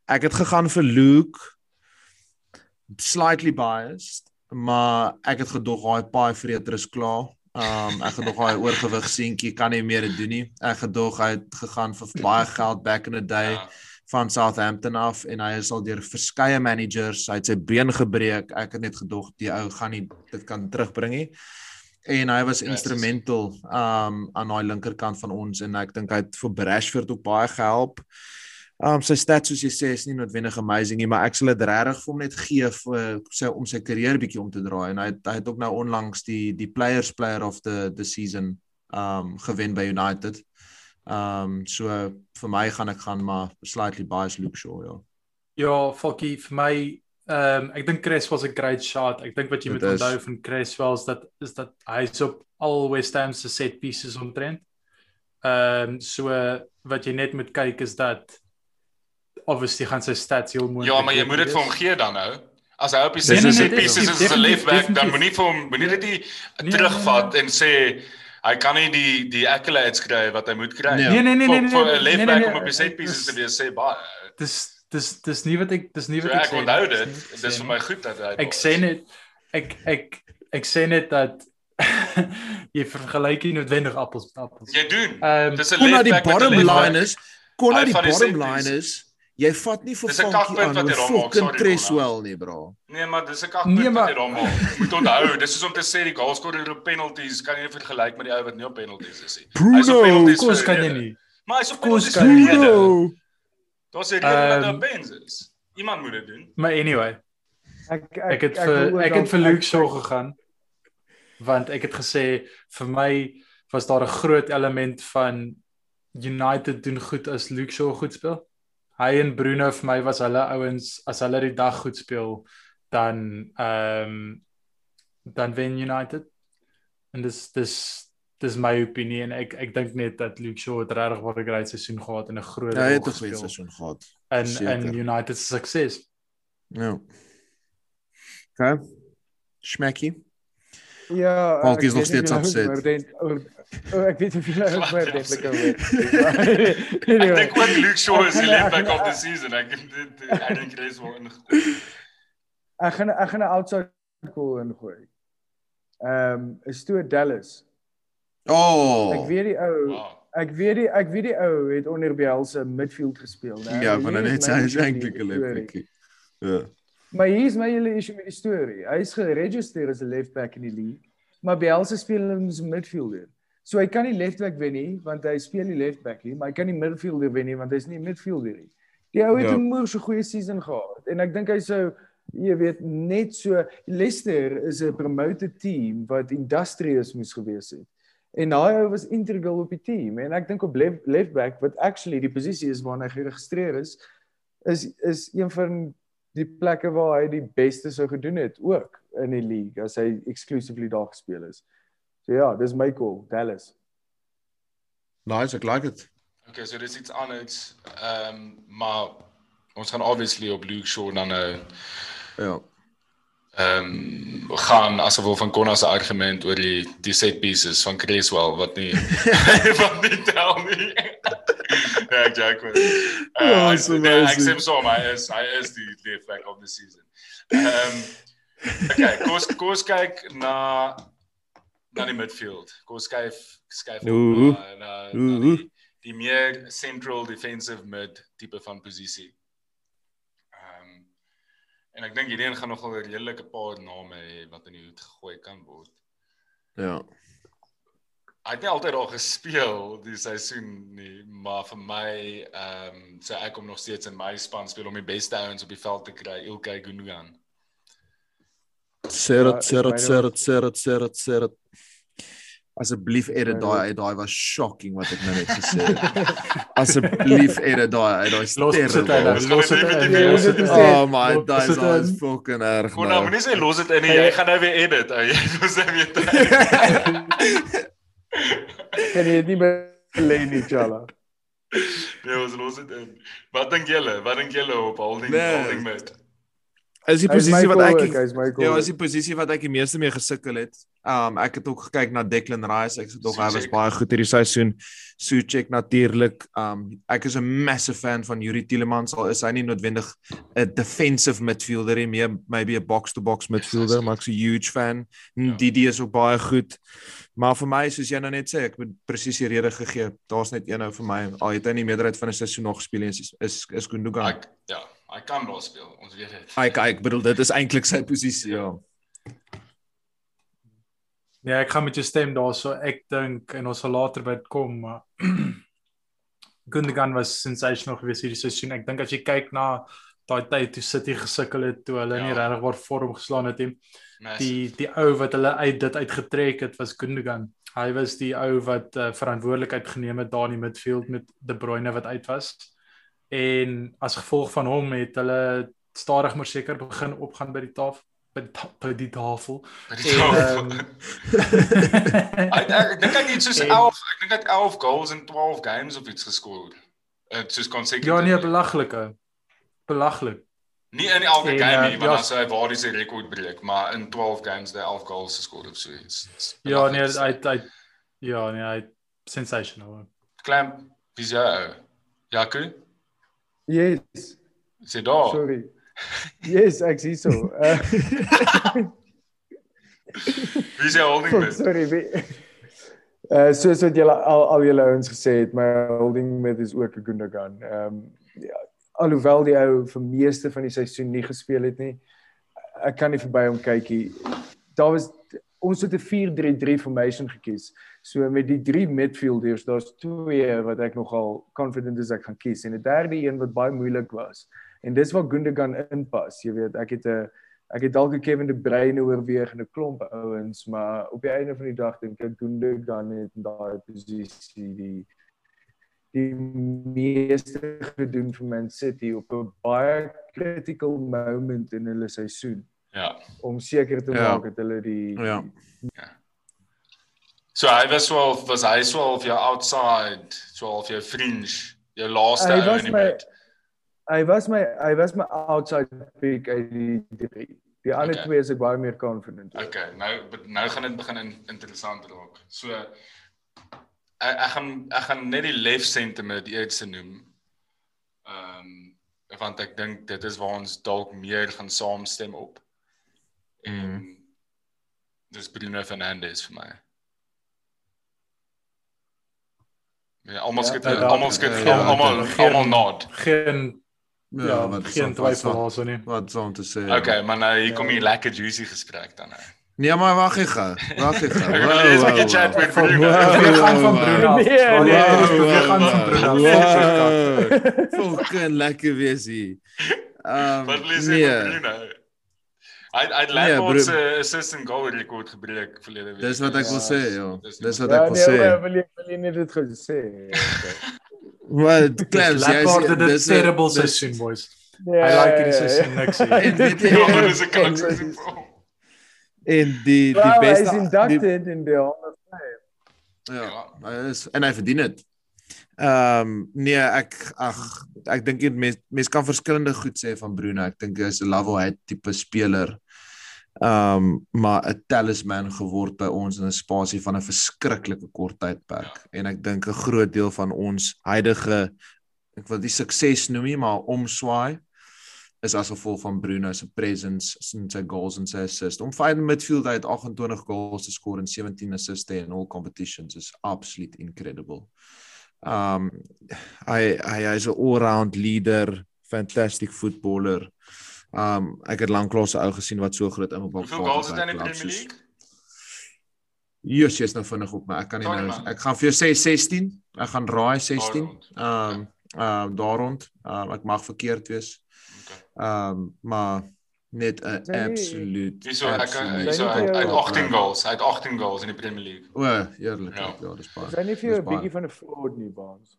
Ek het gegaan vir Luke slightly biased, maar ek het gedog hy paai vreter is klaar. Um ek gedog hy oorgewig seentjie kan nie meer dit doen nie. Ek gedog hy het gegaan vir baie geld back in the day Ja. van Southampton af en hy is al deur verskeie managers, hy het sy been gebreek. Ek het net gedog die ou gaan nie dit kan terugbring nie. En hy was Ja, instrumental um aan daai linkerkant van ons en ek dink hy het vir Rashford ook baie gehelp. Um sy stats soos jy sê is nie noodwendig amazing nie, maar ek sal dit regtig vir hom net gee vir sy om sy karier bietjie om te draai en hy het, hy het ook nou onlangs die die players player of the the season um gewen by United. Um so vir my gaan ek gaan maar slightly biased Luke Shaw ja. Ja, Falkie vir my ehm um, ek dink Creswell's 'n great shot. Ek dink wat jy Dit moet onthou van Creswell is dat is dat hy's op al West Ham se set pieces omtrent. Ehm um, so wat jy net moet kyk is dat obviously gaan sy stats heel mooi. Ja, maar jy moet dit vir hom gee dan nou. As hy op die Nee, set nee, set nee, pieces is as 'n left back, dan moenie vir hom moenie dit nie Nee, terugvat nee, en sê hy kan nie die die accolades kry wat hy moet kry. Nee. Nee, nee, nee, nee, Vir- nee. Vir nee, 'n left nee, back nee, om op die set ek- pieces te wees sê baie. Dis dis dis nie wat ek dis nie So wat ek ek sê. onthou dit. dis ek Dis vir my goed dat hy Ek sê net ek ek ek sê net dat jy vergelyk nie noodwendig appels met appels. jy doen. Ehm Dis 'n Kon na left die back met 'n bottom left back. line is, kon na die die bottom set line is. Jy vat nie vir Dis 'n Funky aan wat daar maak, fucking sorry, Creswell nie, bro. Nee, maar dis 'n Nee, kakpunt maar- wat jy daar maak. Moet onthou, dis soos om te sê die goalscorer op penalties kan jy nie vergelyk met die ou wat nie op penalties is nie. Hy's op penalties Kos kan jy nie. Maar hy's op Kos penalties kan vir jy. Bruno. Daar's 'n rede dat hy Ehm, op pens is. Iemand moet dit doen. Maar anyway, Ek ek het wil vir ook ek het dalk- vir Luke ek- Shaw gegaan want ek het gesê vir my was daar 'n groot element van United doen goed as Luke Shaw goed speel. Hy en Bruno vir my was hulle ouens as hulle die dag goed speel dan ehm um, dan wen United. En dis dis dis my opinie en ek ek dink net dat Luke Shaw het regtig baie 'n great seisoen gehad en 'n groot Ja, hy het 'n goeie seisoen gehad. in Seker. in United se sukses. Ja. Okay. Schmeckie. Ja, Falkie is nog steeds upset. oor- oor- Ek weet Glad oor nie dentlike upset. oor. Ek dink ook Luke Shaw is die left back of the season. Ek dit ek dink hy is wel ingegooi. Ek gaan ek gaan 'n outside call ingooi. Ehm um, is toe Dallas. Oh. Ek weet die ou Wow. Ek weet die ek weet die ou het onder Bielsa midfield gespeel, né? Ja, maar net sy is eintlik 'n storie. lefbekkie. Ja. Maar hier is my hele issue met die storie. Hy is geregistreer as 'n left back in die league, maar Bielsa speel hom as midfielder. So hy kan nie left back wen nie want hy speel nie left back nie, maar hy kan nie midfielder wen nie want hy's nie midfielder nie. Die ou het Ja. 'n moeë so goeie season gehad en ek dink hy sou jy weet net so Leicester is 'n promoted team wat industrious moes gewees het. En daai ou was integral op die team en ek dink op left, left back wat actually die posisie is waarna hy geregistreer is is is een van die plekke waar hy die beste sou gedoen het ook in die league as hy exclusively daar gespeel is. So ja, dis my call, Dallas. Nice, ek like dit. Okay, so dis iets anders. Ehm um, maar ons gaan obviously op Luke Shaw dan nou Ja. ehm um, gaan asof van Konna se argument oor die die set pieces van Creswell wat nie wat nie tel nie. ja, ek met- Oh, Uh, it's ek, nee, ek amazing. sê so maar is hy is die effect of the season. Ehm um, okay, kos kos kyk na na die midfield. Kos skuif skuif op Oeh. na na, na die, die meer central defensive mid tipe van posisie. Ehm um, en ek dink hierdie een gaan nogal 'n redelike paar name hê wat in die hoed gegooi kan word. Ja. Hy het nie altyd al gespeel die seisoen nie, maar vir my ehm um, sê ek kom nog steeds in my span speel om die beste ouens op die veld te kry, Ilkay Gundogan. Serot, Ja, serot, ek serot, serot, serot, serot. Asseblief edit daai uit. Daai was shocking wat ek nou net gesê het. Asseblief edit daai uit. Daai is Los dit uit. terrible. Los dit dit uit. Los dit sê. uit. Oh my, daai is dit daai is in. fucking erg. Kon nou nou. moenie sê los dit in nie. Jy gaan nou weer edit. Jy moet nou weer. Kan jy dit nie belê nie, Chala? Nee, ons los dit in. Wat dink julle? Wat dink julle op holding Nee. holding mid? Is die posisie wat ek my Ja, is die posisie wat ek die meeste mee gesukkel het. Um ek het ook gekyk na Declan Rice. Ek het ook hy was baie goed hierdie seisoen. Suchek natuurlik. Um ek is 'n massive fan van Yuri Tielemans. Al is hy nie noodwendig 'n defensive midfielder nie, meer maybe 'n box to box midfielder, maar ek's 'n huge fan. Ja. Didi is ook baie goed. Maar vir my soos jy nou net sê, ek moet presies die rede gegee. Daar's net een ou vir my. Al het hy nie meerderheid van 'n seisoen nog gespeel nie, is is, is Gundogan. Ek ja, hy kan daar speel. Ons weet dit. Ek ek bedoel dit is eintlik sy posisie, ja. Ja, ek gaan met jou stem daarso. Ek dink en ons sal later by dit kom, maar Gundogan was sensational geweest hierdie seisoen. Ek dink as jy kyk na daai tyd toe City gesukkel het toe hulle Ja. nie regtig waar vorm geslaan het nie. Massive. Die die ou wat hulle uit dit uitgetrek het was Gundogan. Hy was die ou wat uh, verantwoordelikheid geneem het daar in die midfield met De Bruyne wat uit was. En as gevolg van hom het hulle stadig maar seker begin opgaan by die tafel by die, by die tafel. By die En, tafel. ehm, Ek ek ek dink hy het soos En- 11, ek dink hy het 11 goals in 12 games of iets geskoor. Uh, soos consecutive. Ja nee, belaglike. Belaglik. Nie in elke En, game uh, nie, want ja. dan sou hy waar die sy rekord breek, maar in 12 games het hy 11 goals geskoor of so iets. Ja nee, hy hy ja nee, hy sensational. Klein, wie's jou ou? Jaco? Yes. Sê daar. Sorry. Yes, ek sien so. Uh, Wie's jou holding mid? sorry. wie- Uh soos wat julle al al julle ouens gesê het, my holding met is ook 'n Gundogan. Ehm um, ja, alhoewel die ou vir meeste van die seisoen nie gespeel het nie. Ek kan nie verby hom kyk nie. Daar was ons het 'n 4-3-3 formation gekies. So met die drie midfielders, daar's twee wat ek nogal confident is ek gaan kies en 'n derde een wat baie moeilik was. En dis waar Gundogan inpas. Jy weet, ek het 'n ek het dalk 'n Kevin De Bruyne oorweeg en 'n klomp ouens, maar op die einde van die dag dink ek Gundogan het in daai posisie die die meeste gedoen vir Man City op 'n baie critical moment in hulle seisoen Ja. om seker te Ja. maak dat hulle die Ja. So hy was wel was hy so of jou outside, so of jou fringe, jou laaste Hy ou was in die my- hy was my hy was my outside pick uit die drie. Die ander Okay. twee is ek baie meer confident. oor. Okay, nou nou gaan dit begin in, interessant raak. So ek, ek gaan ek gaan net die left center die eerste noem. Ehm um, want ek dink dit is waar ons dalk meer gaan saamstem op. En Mhm. dis Bruno Fernandes vir my. Ja, almal Ja, skud almal skud ja, almal almal nod. Geen ja, ja wat geen twyfel daarso nie. Wat sou om te sê? Okay, maar nou hier kom die lekker juicy gesprek dan nou. Nee, maar wag ek gou. Wag ek gou. Ek wil eers 'n bietjie chat met Van- Bruno. Wow. We gaan van Bruno af. Nee, Wanneer nee. we gaan van Bruno af. Fucking lekker wees hier. Ehm Wat wil jy sê nee, van Bruno? Hy hy het Nee, Lampard se assistant goal rekord gebreek verlede week. dis wat ek wil Ja, sê, ja. dis- Dis wat Ja, ek wil nee, sê. maar wil jy wil jy net dit gesê. Maar Clem, jy Lampard het 'n dis terrible dis- seisoen boys. Ja, Hy like hierdie ja, ja. seisoen niks En Ja, en- dis 'n kans. en- en die die beste die, inducted in the Hall of Fame. ja, hy is en hy verdien dit. Ehm um, nee, ek ag ek dink jy mens mens kan verskillende goed sê van Bruno. Ek dink hy's 'n level head tipe speler. Um, maar 'n talisman geword by ons in 'n spasie van 'n verskriklike kort tydperk. En ek dink 'n groot deel van ons huidige ek wil die sukses noem nie, maar omswaai is as gevolg van Bruno se presence in sy goals en sy assists. Om vyf midfield uit 28 goals te skoor en 17 assists in all competitions is absolute incredible. Um hy hy hy's 'n all-round leader, fantastic footballer. Um ek het lanklaas 'n ou gesien wat so groot impak gehad het. Hoeveel goals het hy in die Premier League? Jesus, jy's nou vinnig op my. Ek kan nie nou ek gaan vir jou sê 16. Ek gaan raai 16. Um ehm uh, daar rond. Um, ek mag verkeerd wees. Ehm um, maar net 'n absolute Hierso ek hierso uit 18 goals, uit 18 goals in die Premier League. O, eerlik. Ja, ja dis baie. Is hy nie vir jou 'n bietjie van 'n fraud nie, Baans?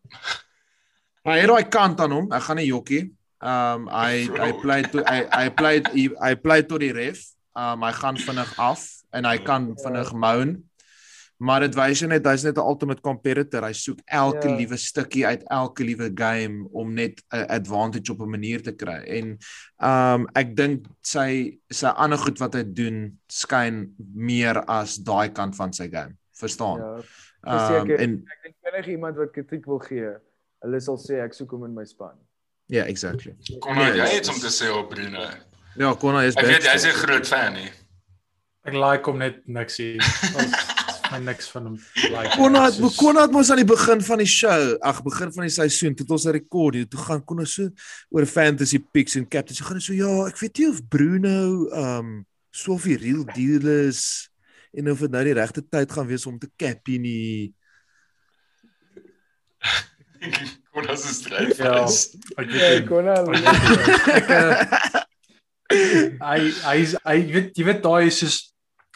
Maar hy raai kant aan hom. Ek gaan nie jokkie. Um, hy hy play to hy hy play hy play tot die ref. Um, hy gaan vinnig af en hy kan vinnig moan. Maar dit wys net hy's net 'n ultimate competitor. Hy soek elke ja. liewe stukkie uit elke liewe game om net 'n advantage op 'n manier te kry. En um ek dink sy sy ander goed wat hy doen skyn meer as daai kant van sy game. Verstaan? Ja. Um, en ek dink enige iemand wat kritiek wil gee, hulle sal sê ek soek hom in my span. Ja, yeah, exactly. Kom maar, jy het om te sê op Bruno. Ja, Konna is baie. Ek weet jy's 'n groot fan nie. Ek like hom net niks hier. my niks van hom like. Konrad, soos... Konrad mos aan die begin van die show, ag begin van die seisoen, toe ons 'n rekord hier, toe gaan Konrad so oor fantasy picks en captains. Hy gaan so ja, ek weet nie of Bruno um so of die real deal is en of dit nou die regte tyd gaan wees om te cap nie. Konrad se stryd. Ja, ek weet Konrad. Hy hy hy weet jy weet daai is soos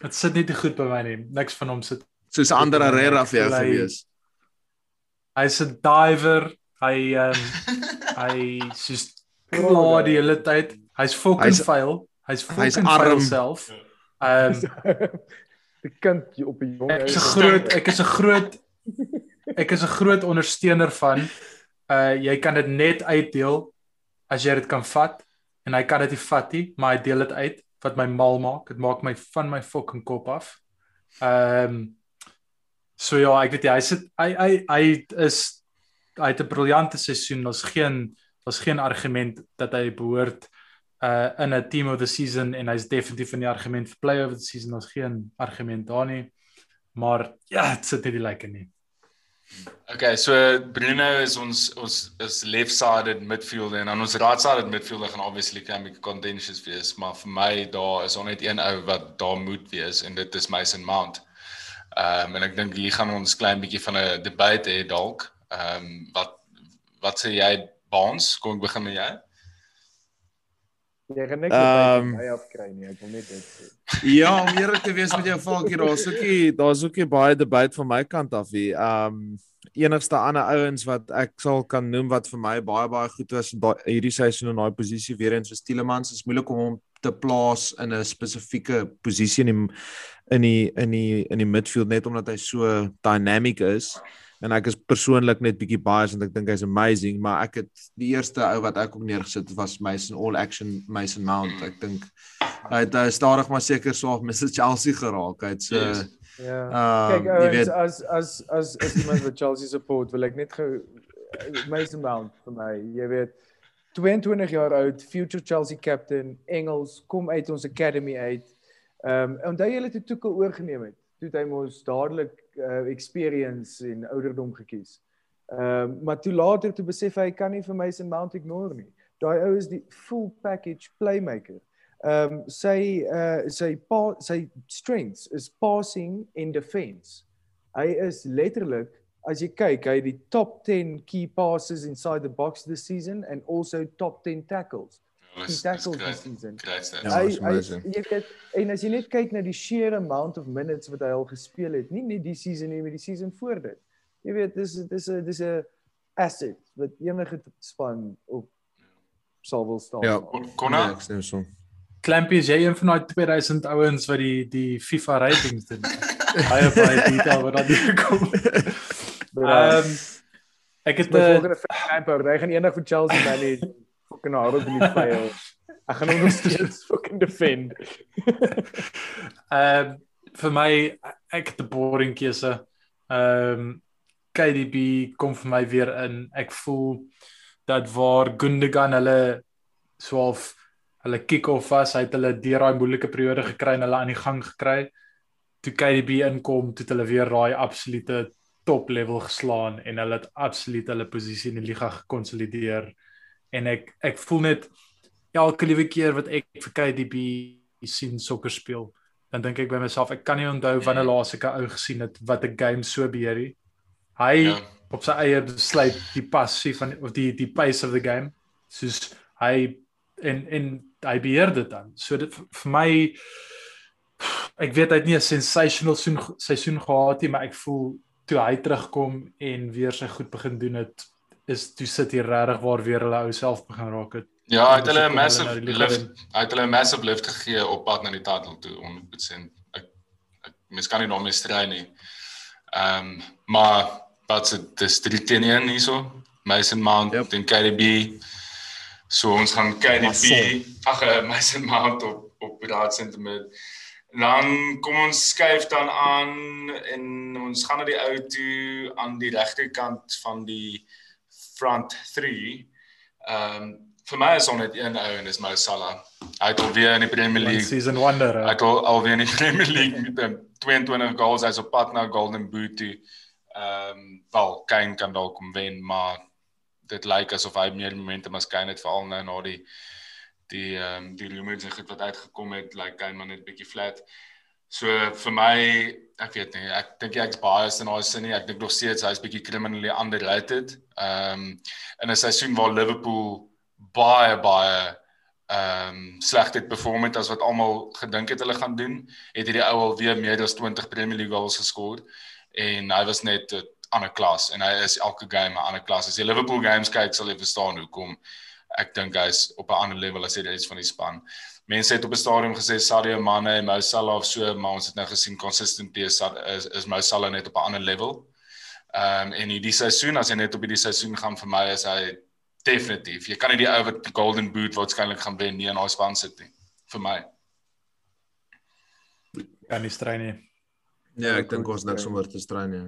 Dit sit nie te goed by my nie. Niks van hom sit soos 'n ander Herrera vir jou gewees. Hy's 'n diver. Hy ehm um, hy soos klaar die hele tyd. Hy's fucking fail. Hy's fucking fail self. Ehm die kind op die jong. Ek is 'n groot ek is 'n groot ek is 'n groot ondersteuner van uh jy kan dit net uitdeel as jy dit kan vat en hy kan dit nie vat nie, maar hy deel dit uit wat my mal maak. Dit maak my van my fucking kop af. Ehm um, so ja, ek weet jy, hy sit hy hy hy is hy het 'n briljante seisoen. Daar's geen daar's geen argument dat hy behoort uh in 'n team of the season en hy's definitief in die argument vir play of the season. Daar's geen argument daar nie. Maar ja, dit sit nie die lekker nie. Okay, so Bruno is ons ons is left-sided midfielder en dan ons right-sided midfielder gaan obviously kan be contentious wees, maar vir my daar is net een ou wat daar moet wees en dit is Mason Mount. Ehm um, en ek dink hier gaan ons klein bietjie van 'n debate hê dalk. Ehm um, wat wat sê jy Baans? Kom ek begin met jou? Jy gaan niks um, by afkry nie, ek wil net dit sê. Ja, om eerlik te wees met jou valkie, daar's ookie, daar's ookie baie debat van my kant af hier. Um enigste ander ouens wat ek sal kan noem wat vir my baie baie goed was hierdie seisoen in daai posisie weer eens vir Stielemans is moeilik om hom te plaas in 'n spesifieke posisie in die in die in die in die midfield net omdat hy so dynamic is en ek is persoonlik net bietjie biased want ek dink hy's amazing maar ek het die eerste ou wat ek ook neergesit was Mason All Action Mason Mount. Ek dink hy het uh, stadig maar seker op Mr Chelsea geraak. Hy't so yes. ja. um, kyk ou weet... as as as as iemand wat Chelsea support wil ek net gou Mason Mount vir my jy weet 22 jaar oud future Chelsea captain Engels kom uit ons academy uit. Ehm um, onthou jy het die toekel oorgeneem het? Toe hy mos dadelik uh, experience en ouderdom gekies. Ehm uh, maar toe later toe besef hy kan nie vir my se Mount ignore nie. Daai ou is die full package playmaker. Ehm um, sy uh sy pa sy strengths is passing and defense. Hy is letterlik as jy kyk, hy het die top 10 key passes inside the box this season and also top 10 tackles die tackles this season. Ja, jy weet en as jy net kyk na die sheer amount of minutes wat hy al gespeel het, nie net die season nie, maar die season voor dit. Jy weet dis dis 'n dis 'n asset wat enige span op sal wil staan. Ja, Konna. Ja, stem so. Clampy is jy een van daai 2000 ouens wat die die FIFA ratings doen. Baie baie detail wat daar kom. Ehm Ek het 'n volgende Lampard, hy gaan eendag vir Chelsea manage. Fucking hard op die pyl. Ek gaan hom nog steeds fucking defend. Ehm vir my ek het 'n boring keuse. Ehm KDB kom vir my weer in. Ek voel dat waar Gundogan hulle swaalf hulle kick-off was, hy het hulle deur daai moeilike periode gekry en hulle aan die gang gekry. Toe KDB inkom, toe het hulle weer daai absolute top level geslaan en hulle het absoluut hulle posisie in die liga gekonsolideer. En ek ek voel net elke liewe keer wat ek vir KDB sien sokker speel, dan dink ek by myself, ek kan nie onthou wanneer laas ek 'n ou gesien het wat 'n game so beheer nie. Hy ja. Op sy eie besluit die passie van of die die pace of the game. Soos hy en en hy beheer dit dan. So dit vir my ek weet hy het nie 'n sensational seisoen seisoen gehad nie, maar ek voel toe hy terugkom en weer sy goed begin doen het is toe sit hier regtig waar weer hulle ou self begin raak het. Ja, hy het hulle 'n hulle massive die liga lift, hy het hulle 'n massive lift gegee op pad na die titel toe 100%. Ek, ek mens kan nie daarmee stry nie. Ehm um, maar wat se dis 3 teen 1 hierso. Mason Mount Yep. en KDB. So ons gaan KDB, ag uh, Mason Mount op op raad sentiment. Dan kom ons skuif dan aan en ons gaan na die ou toe aan die regterkant van die front 3. Ehm um, vir my is hom net een ou en dis Mo Salah. Hy het alweer in die Premier One League season wonder. Hy hè. het al alweer in die Premier League met um, 22 goals hy's op pad na Golden Boot toe. Ehm um, wel Kane kan dalk kom wen, maar dit lyk asof hy meer momentum as Kane het veral nou na die die ehm um, die rumors en goed wat uitgekom het, lyk Kane maar net bietjie flat. So vir my, ek weet nie, ek dink ek's biased in daai sin nie. Ek dink nog steeds hy's bietjie criminally underrated. Ehm um, in 'n seisoen waar Liverpool baie baie ehm um, sleg het perform het as wat almal gedink het hulle gaan doen, het hierdie ou al weer meer as 20 Premier League goals geskor en hy was net 'n ander klas en hy is elke game 'n ander klas. As jy Liverpool games kyk, sal jy verstaan hoekom ek dink hy's op 'n ander level as die res van die span. Mense het op 'n stadium gesê Sadio Mane en Mo Salah of so, maar ons het nou gesien consistently is is, is Mo Salah net op 'n ander level. Ehm um, en hierdie seisoen as jy net op hierdie seisoen gaan vir my is hy definitief. Jy kan nie die ou wat die Golden Boot waarskynlik gaan wen nie in daai span sit nie vir my. Kan nie stry nie. Ja, ek Ja, dink ons niks ja. om oor te stry nie.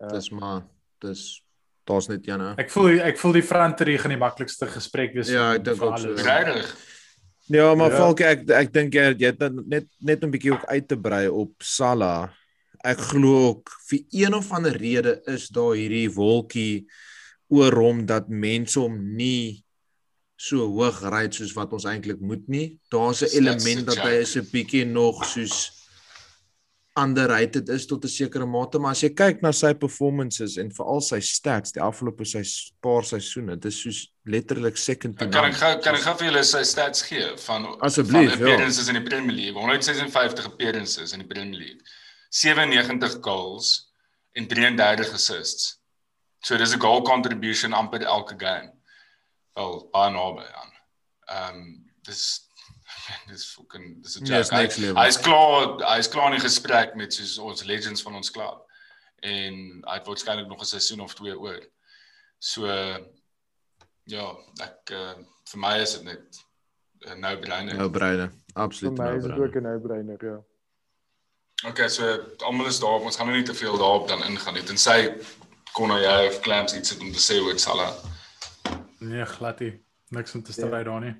Ja. Dis maar dis daar's net een hè. Ek voel ek voel die front drie gaan die maklikste gesprek wees. Ja, ek dink vir ook so. Regtig. Ja, maar Ja. Falke ek ek dink jy het dan net net 'n bietjie ook uit te brei op Salah. Ek glo ook vir een of ander rede is daar hierdie wolkie oor hom dat mense hom nie so hoog ry soos wat ons eintlik moet nie. Daar's 'n element dat hy is 'n bietjie nog soos underrated is tot 'n sekere mate, maar as jy kyk na sy performances en veral sy stats die afgelope sy paar seisoene, dit is soos letterlik second to Kan none. ek gou kan ek gou vir julle sy stats gee van Asseblief, van ja. appearances in die Premier League. 156 appearances in die Premier League. 97 goals en 33 assists. So dis 'n goal contribution amper elke game. Wel baie naby aan. Ehm um, dis dis fucking dis 'n Ja, dis joke. Hy-. Hy's klaar hy's klaar in die gesprek met soos ons legends van ons klub. En hy het waarskynlik nog 'n seisoen of twee oor. So ja, ek uh, vir my is dit net 'n no-brainer. Nou breine. Vir Absoluut my nou is dit ook 'n no-brainer, ja. Okay, so almal is daar, ons gaan nou nie te veel daarop dan ingaan nie. Tensy kon jy of Clams iets het om te sê oor Salah. Nee, glad nie. Niks om te stry daar nie.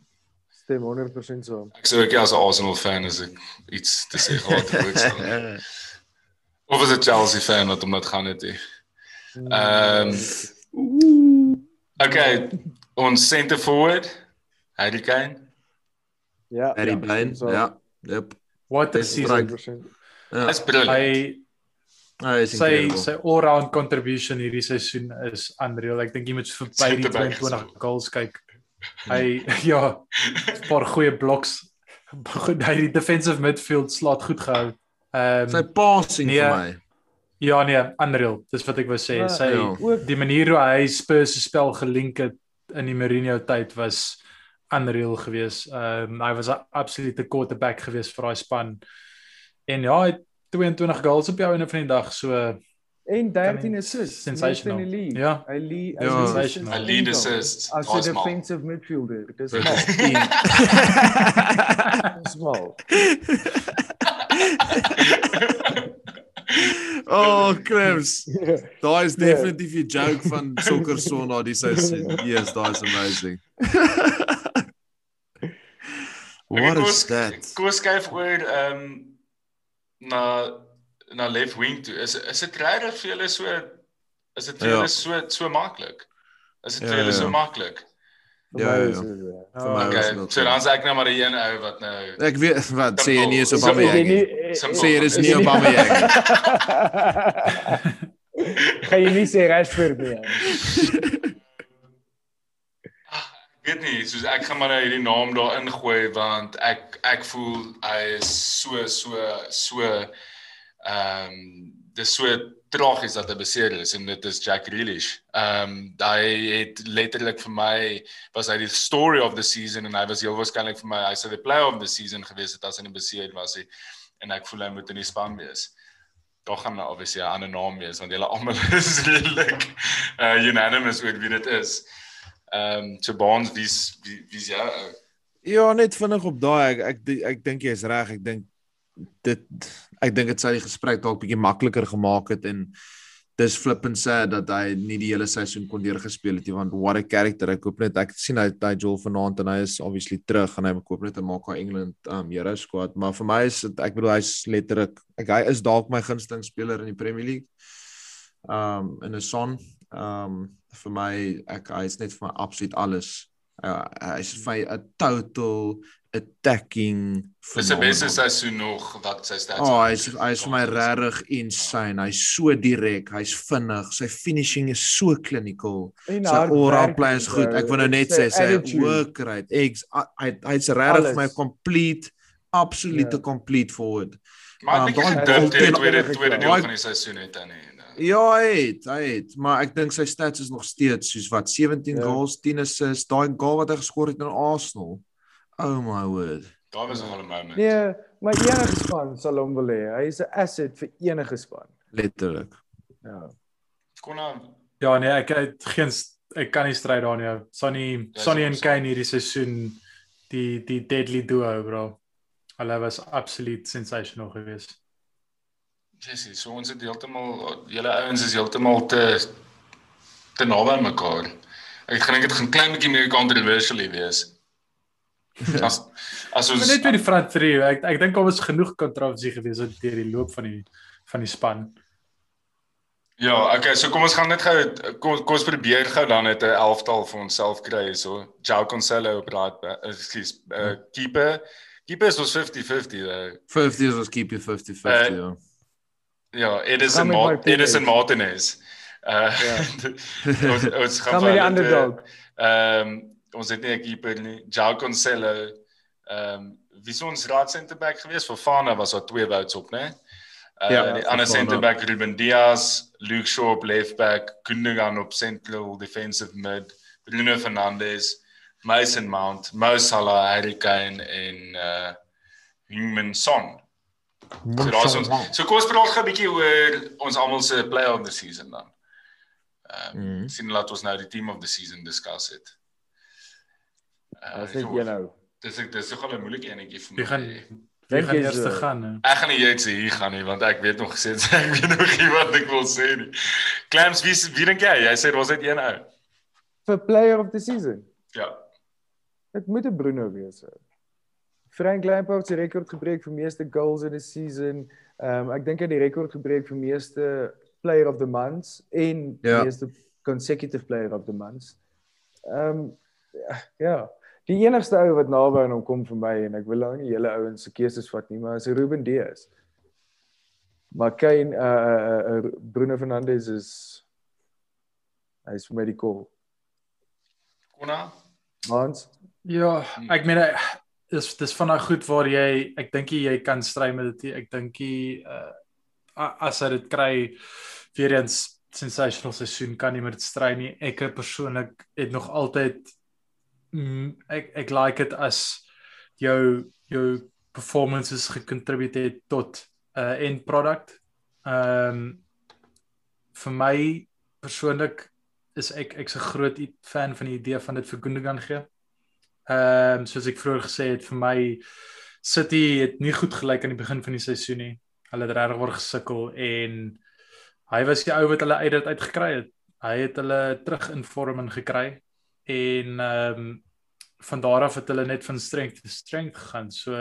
Stem 100% saam. Ek sê ook ja, as 'n Arsenal fan is ek iets te sê gehad Salah. Of as 'n Chelsea fan wat hom dit gaan het. Ehm Okay, ons center forward Harry Kane. ja. Harry ja, Bane. saam. Ja. Yep. What a season. 100%. Ja. Dis brilliant. Hy Hy is sy incredible. sy all-round contribution hierdie seisoen is unreal. Ek dink jy moet verby die Centerback 22 gesê. goals kyk. Hy ja, 'n paar goeie bloks. Hy die defensive midfield slaat goed gehou. Ehm Sy passing Nee. vir my. ja nee, unreal. Dis wat ek wou sê. Ja, Sy ja. Ook die manier hoe hy Spurs se spel gelink het in die Mourinho tyd was unreal geweest. Ehm um, hy was 'n absolute quarterback geweest vir daai span. En ja, hy het 22 goals op die einde van die dag, so En 13 Kan nie- assists. sensational. in league. Ja. Hy lead hy Ja. lead Sensational. Hy lead assists. As 'n maar. defensive midfielder. Dis mal. Dis mal. Oh, Krems. Ja. Daai is Ja. definitief die joke van Soccer Sona die seisoen. Yes, daai is amazing. What Ek is that? Koos skuif oor ehm na na left wing toe. Is is dit regtig vir julle so is dit vir Ja. julle so so maklik? Is dit Ja, vir julle ja, so ja. maklik? Vir Ja, my ja, is ja. dit, ja. Vir my was Okay, dit so dan sê ek nou maar die een ou wat nou Ek weet wat sê jy nie is Simpel. Obama Simpel. Yang. nie. Sê jy dis Is nie jy nie- Obama Yang. Gaan jy nie sê Rashford nie. Ek weet nie, soos ek gaan maar nou hierdie naam daar ingooi want ek ek voel hy is so so so ehm um, dis so tragies dat hy beseer is en dit is Jack Grealish. Ehm um, hy het letterlik vir my was hy die story of the season en hy was heel waarskynlik vir my hy sou die player of the season gewees het as hy nie beseer was nie en ek voel hy moet in die span wees. Daar gaan nou obviously 'n ander naam wees want julle almal is redelik uh, unanimous oor wie dit is. Ehm um, so wie's wie wie's jou ou? Ja, net vinnig op daai ek ek ek, ek dink jy is reg. Ek dink dit ek dink dit sou die gesprek dalk bietjie makliker gemaak het en dis flippend sad dat hy nie die hele seisoen kon deurgespeel het nie want what a character. Ek hoop net ek sien hy hy Joel vanaand en hy is obviously terug en hy koop net 'n maak hy England um Euro squad, maar vir my is dit ek bedoel hy's letterlik ek hy is dalk my gunsteling speler in die Premier League. Um in 'n son. Um vir my ek hy's net vir my absoluut alles. Uh, hy's vir 'n total attacking Dis sy beste seisoen nog wat sy stats. Oh, hy's hy's vir my regtig insane. Hy's so direk, hy's vinnig, sy finishing is so clinical. En Sy oral play is goed. Ek wou nou net sê Sy sy work rate. Eggs hy hy's regtig vir my complete absolute Ja. complete forward. maar Um, ek daai dink dit teen- die tweede tweede deel van die seisoen het hy nie. nou. Ja, hy het, hy het, maar ek dink sy stats is nog steeds soos wat 17 Ja. goals, 10 assists, daai goal wat hy geskor het in Arsenal. Oh my word. Daar was nogal 'n moment. Nee, maar enige span sal hom wil hê. Hy is 'n asset vir enige span. Letterlik. Ja. Kon nou Ja nee, ek het geen ek kan nie stryd daar nie. Sonny Ja, Sonny so- en Kane hierdie seisoen die die deadly duo bro. Hulle was absoluut sensational geweest. Jessie, so ons het heeltemal julle ouens is heeltemal te te naby mekaar. Ek gedink dit gaan klein bietjie meer controversial wees. As as ons net met die front three, ek ek dink daar was genoeg kontroversie geweest oor deur die loop van die van die span. Ja, okay, so kom ons gaan net gou kom, kom ons probeer gou dan net 'n elftal vir onsself kry hierso. João Cancelo op raad, ekskuus, uh, keeper. Keeper is ons 50-50 though. 50 is ons keep you 50-50. Eh, ja. Ja, Edison Gaan met Ma my Edison. Martinez. Uh ons ons gaan Gaan met die vir hulle te- underdog. Ons het nie 'n keeper nie. João Cancelo. Ehm wie is ons raad center back geweest? Fofana was daar twee votes op, né? Uh, Ja, die ander center back Ruben Dias, Luke Shaw op left back, Gundogan op central defensive mid, Bruno Fernandes, Mason Mount, Mo Salah, Harry Kane en uh Heung-min Son. So daar's ons. So kom ons praat gou 'n bietjie oor ons almal se player of the season dan. Ehm um, Mhm. sien laat ons nou die team of the season discuss het. Uh, net een nou. Dis ek dis nogal 'n moeilike enetjie vir my. Wie gaan Ek wie Dink gaan jy eers so? gaan? hè? gaan nie jy sê hier gaan nie want ek weet nog gesê ek weet nog nie wat ek wil sê nie. Clams wie wie dink jy? Jy sê daar's net een ou. Vir player of the season. Ja. Dit moet 'n Bruno wees. ou. Frank Lampard se rekord gebreek vir meeste goals in 'n season. Ehm um, ek dink hy het die rekord gebreek vir meeste player of the month en Ja. meeste consecutive player of the month. Ehm um, ja, die enigste ou wat naby aan hom kom vir my en ek wil nou nie julle ouens se keuses vat nie, maar is Ruben Dias. Maar Kane uh, uh, uh Bruno Fernandes is hy is vir my die call. Konna? Hans Ja, ek meen eh, dis dis van daai goed waar jy ek dink jy kan stry met dit. Ek dink jy uh, a- as hy dit kry weer eens sensational seisoen kan nie met dit stry nie. Ek persoonlik het nog altyd mm, ek ek like dit as jou jou performances gecontribute het tot 'n uh, end product. Ehm um, vir my persoonlik is ek ek's 'n groot fan van die idee van dit vir Gundogan gee. Ehm um, soos ek vroeër gesê het vir my City het nie goed gelyk aan die begin van die seisoen nie. Hulle het regtig waar gesukkel en hy was die ou wat hulle uit dit uitgekry het. Hy het hulle terug in vorm in gekry en ehm um, van daar af het hulle net van strength to strength gegaan. So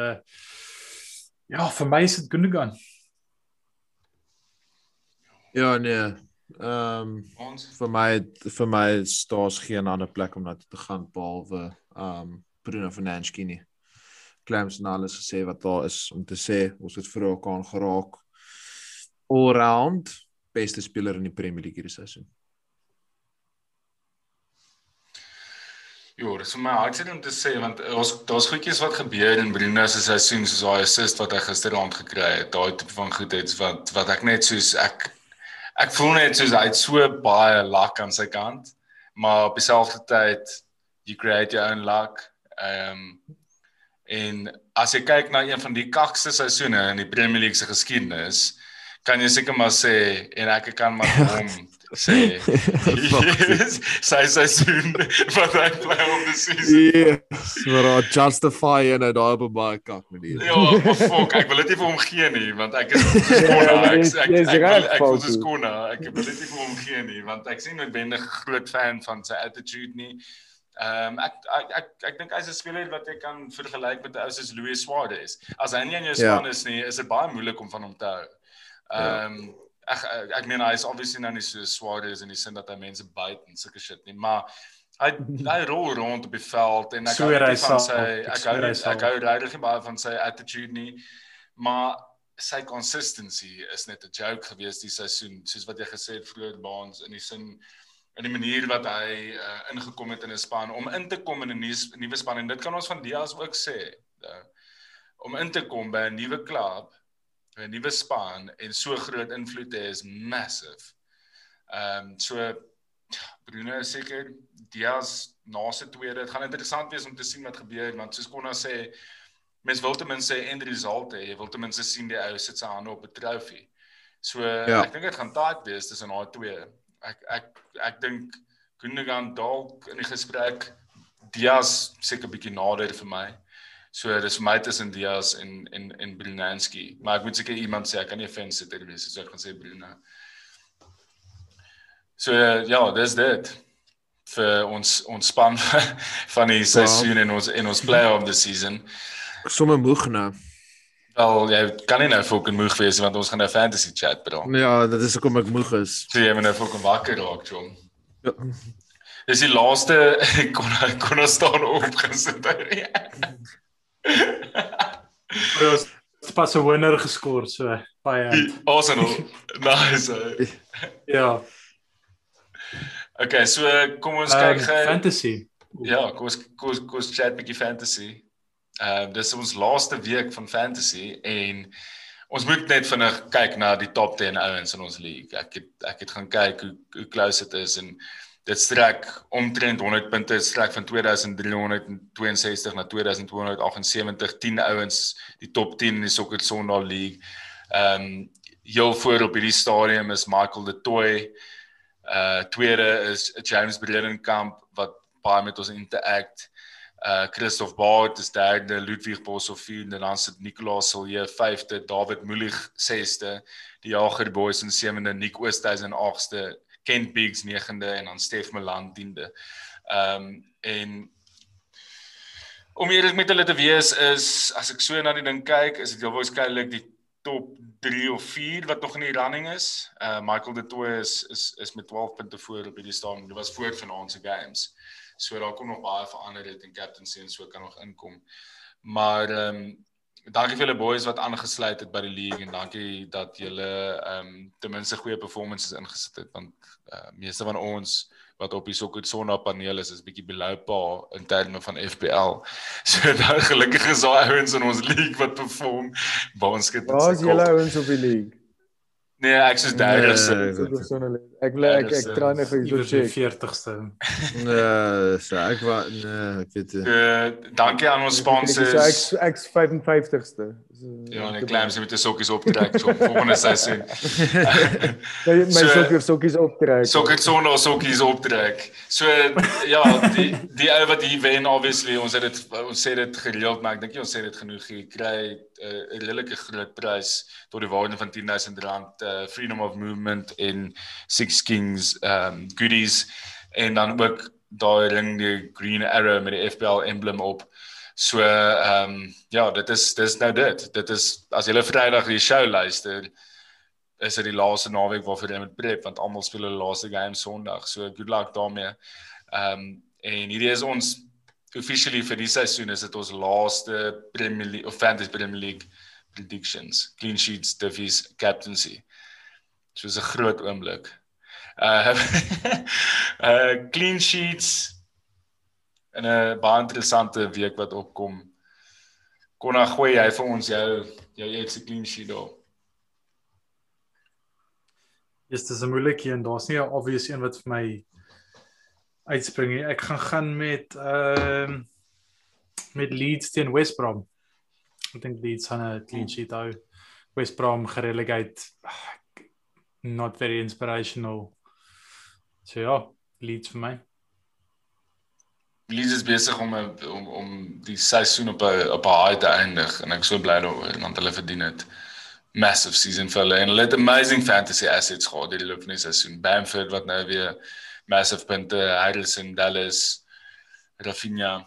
ja, vir my is dit Gundogan. Ja, nee. Ehm um, Ons vir my vir my staas geen ander plek om na toe te gaan behalwe ehm um, Bruno Fernandes nie. Clams en alles gesê wat daar is om te sê. Ons het vir ook aan geraak. All round beste speler in die Premier League hierdie seisoen. Ja, dit is vir my hartseer om te sê want ons daar's goedjies wat gebeur in Bruno se seisoen soos daai assist wat hy gisteraand gekry het. Daai tipe van goedheids wat wat ek net soos ek ek voel net soos hy het so baie luck aan sy kant, maar op dieselfde tyd you create your own luck. Ehm um, en as jy kyk na een van die kakste seisoene in die Premier League se geskiedenis, kan jy seker maar sê en ek kan maar hom sê yes, sy seisoen wat hy bly op die season. Yes, maar yeah, justify en daai op 'n baie kak manier. Ja, maar fok, ek wil dit nie vir hom gee nie want ek is skona. Ja, Ek ek dis ek, reg, wil- ek wil Foutu. dis skona. Ek wil dit nie vir hom gee nie want ek sien noodwendig groot fan van sy attitude nie. Ehm um, ek ek ek, ek dink hy's 'n speler wat jy kan vergelyk met 'n ou soos Luis Suarez. As hy nie in jou Ja. span is nie, is dit baie moeilik om van hom te hou. Ja. Ehm um, ek ek, ek meen hy is obviously nou nie so Suarez in die sin dat hy mense byt en sulke shit nie, maar hy hy rol rond op die veld en ek hou van sal. sy Ek hou sal. ek hou regtig nie baie van sy attitude nie. Maar sy consistency is net 'n joke gewees die seisoen, soos wat jy gesê het vroeër baans in die sin in die manier wat hy uh, ingekom het in 'n span om in te kom in 'n nuwe nuwe span en dit kan ons van Diaz ook sê. Uh, om in te kom by 'n nuwe klub, 'n nuwe span en so groot invloed te hê is massive. Ehm um, so Bruno is seker Diaz na se tweede. Dit gaan interessant wees om te sien wat gebeur want soos Konna sê, mens wil ten minste end result hê. Jy wil ten minste sien die ou sit sy hande op 'n trofee. So Ja. ek dink dit gaan taak wees tussen daai twee. Ek ek ek dink Gundogan dalk in die gesprek Diaz seker bietjie nader vir my. So dis vir my tussen Diaz en en en Brunanski. Maar ek moet seker iemand sê ek kan nie 'n fan sitter wees so ek gaan sê Bruno. So ja, dis dit vir ons ons span van die seisoen en ons en ons player of the season. Somme moeg nou. Wel, jy kan nie nou fucking moeg wees want ons gaan nou fantasy chat bra. Ja, dit is hoekom ek moeg is. So jy moet nou fucking wakker raak, John. Ja. Dis die laaste kon kon ons staan opgesit. Ons het pas 'n winner geskor so baie. Arsenal. Nice. Ja, Okay, so kom ons um, kyk gou. fantasy. Ja, kom ons kom ons kom ons chat 'n bietjie fantasy. Ehm uh, dis ons laaste week van fantasy en ons moet net vinnig kyk na die top 10 ouens in ons league. Ek het ek het gaan kyk hoe hoe close dit is en dit strek omtrent 100 punte, strek van 2362 na 2278, 10 ouens die top 10 in die Soccer Sondag league. Ehm um, heel voor op hierdie stadium is Michael de Toey. Uh tweede is James Bredenkamp wat baie met ons interact. Uh Christoph Baard is derde, Ludwig Boshoff vierde, dan sit Nicolaas Silje vyfde, David Mulig sesde, die Jager Boys in sewende, Nick Oosthuizen agste, Kent Biggs negende en dan Stef Milan 10de. Ehm um, en om eerlik met hulle te wees is as ek so na die ding kyk, is dit heel waarskynlik die top 3 of 4 wat nog in die running is. Uh Michael de Toey is is is met 12 punte voor op hierdie staan. Dit was voor vanaand se games. So daar kom nog baie verander dit en captaincy en so kan nog inkom. Maar ehm um, dankie vir julle boys wat aangesluit het by die league en dankie dat julle ehm um, ten minste goeie performances ingesit het want uh, meeste van ons wat op die Soccer Sondag paneel is is bietjie below par in terme van FPL. So dan gelukkig is daar ouens in ons league wat perform. Baanskit. Waar is julle ouens op die league? Nee, ek derde se. Nee, Dit is sonderlik. Ek wil ek ek try net vir die check. 40ste. Nee, so ek wa nee, ek weet. Uh dankie aan ons So ek sponsors. ek's 55ste. Ja, en Clams met die sokkies optrek so volgende seisoen. my my So- sokker sokkies optrek. Sokker sonder sokkies optrek. So ja, die die ou wat hier wen obviously ons het dit ons sê dit gereeld maar ek dink nie ons sê dit genoeg hier kry uh, 'n redelike groot prys tot die waarde van R10000 uh, Freedom of Movement en Six Kings um goodies en dan ook daai ring die Green Arrow met die FPL emblem op. So ehm um, ja, dit is dis nou dit. Dit is as jy Vrydag die show luister is dit die laaste naweek waarvoor jy moet prep want almal speel hulle laaste game Sondag. So good luck daarmee. Ehm um, en hierdie is ons officially vir die seisoen is dit ons laaste Premier League of Fantasy Premier League predictions, clean sheets, diffies, captaincy. So is 'n groot oomblik. Uh uh clean sheets en 'n baie interessante week wat opkom. Konna gooi jy vir ons jou jou eerste clean sheet daar. Dis dis 'n moeilike een. Daar's nie 'n obvious een wat vir my uitspring nie. Ek gaan gaan met ehm met Leeds teen West Brom. Ek dink Leeds gaan 'n clean sheet hou. West Brom gerelegate. Not very inspirational. So ja, Leeds vir my. Leeds is besig om 'n om om die seisoen op 'n op 'n high te eindig en ek so bly daaroor want hulle verdien dit. Massive season vir hulle en hulle het amazing fantasy assets gehad hierdie loop van die seisoen. Bamford wat nou weer massive punte, Harrison, Dallas, Rafinha.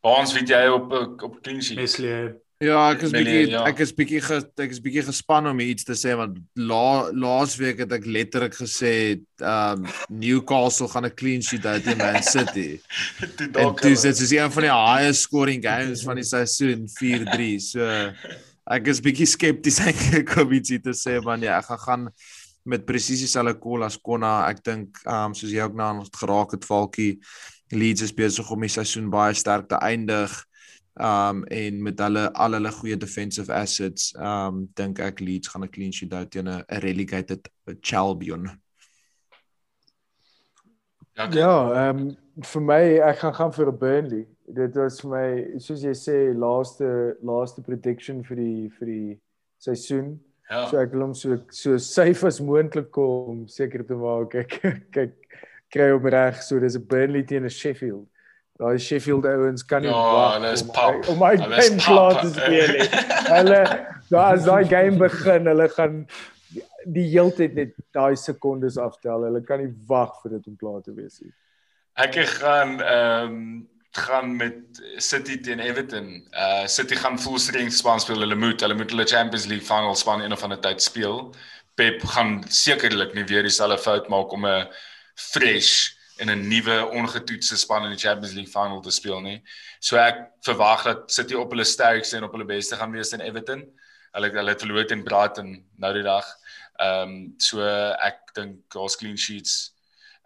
Baans weet jy op op clean sheet. Wesley Ja, ek is bietjie ja. ek is bietjie ek is bietjie gespan om iets te sê want la, laasweek het ek letterlik gesê um Newcastle gaan 'n clean sheet hou teen Man City. Toe En dalk dis dit is een van die highest scoring games van die seisoen 4-3. So ek is bietjie skepties eintlik om ietsie te sê man ja, ek gaan gaan met presies dieselfde call as Konna. Ek dink um soos jy ook nou aan geraak het Falkie Leeds is besig om die seisoen baie sterk te eindig. Um en met hulle al hulle goeie defensive assets, um dink ek Leeds gaan 'n clean sheet hou teen 'n relegated Chalbion. Ja, okay. Ja, ehm um, vir my ek gaan gaan vir Burnley. Dit was vir my soos jy sê laaste laaste prediction vir die vir die seisoen. ja. So ek wil hom so so safe as moontlik kom seker te maak ek kyk kry hom reg. So dis 'n Burnley teen 'n Sheffield. Daai Sheffield ouens kan nie Ja, wag om- my is game klaar te speel. nie. Hulle daar as daai game begin, hulle gaan die- die heeltyd net daai sekondes aftel. Hulle kan nie wag vir dit om klaar te wees nie. Ek gaan ehm um, gaan met City teen Everton. Uh City gaan full strength span speel. Hulle moet, hulle moet hulle Champions League final span een of ander tyd speel. Pep gaan sekerlik nie weer dieselfde fout maak om 'n fresh en 'n nuwe ongetoetse span in die Champions League final te speel nie. So ek verwag dat City op hulle sterkste en op hulle beste gaan wees teen Everton. Hulle hulle verloor teen Brighton nou die dag. Ehm um, so ek dink daar's clean sheets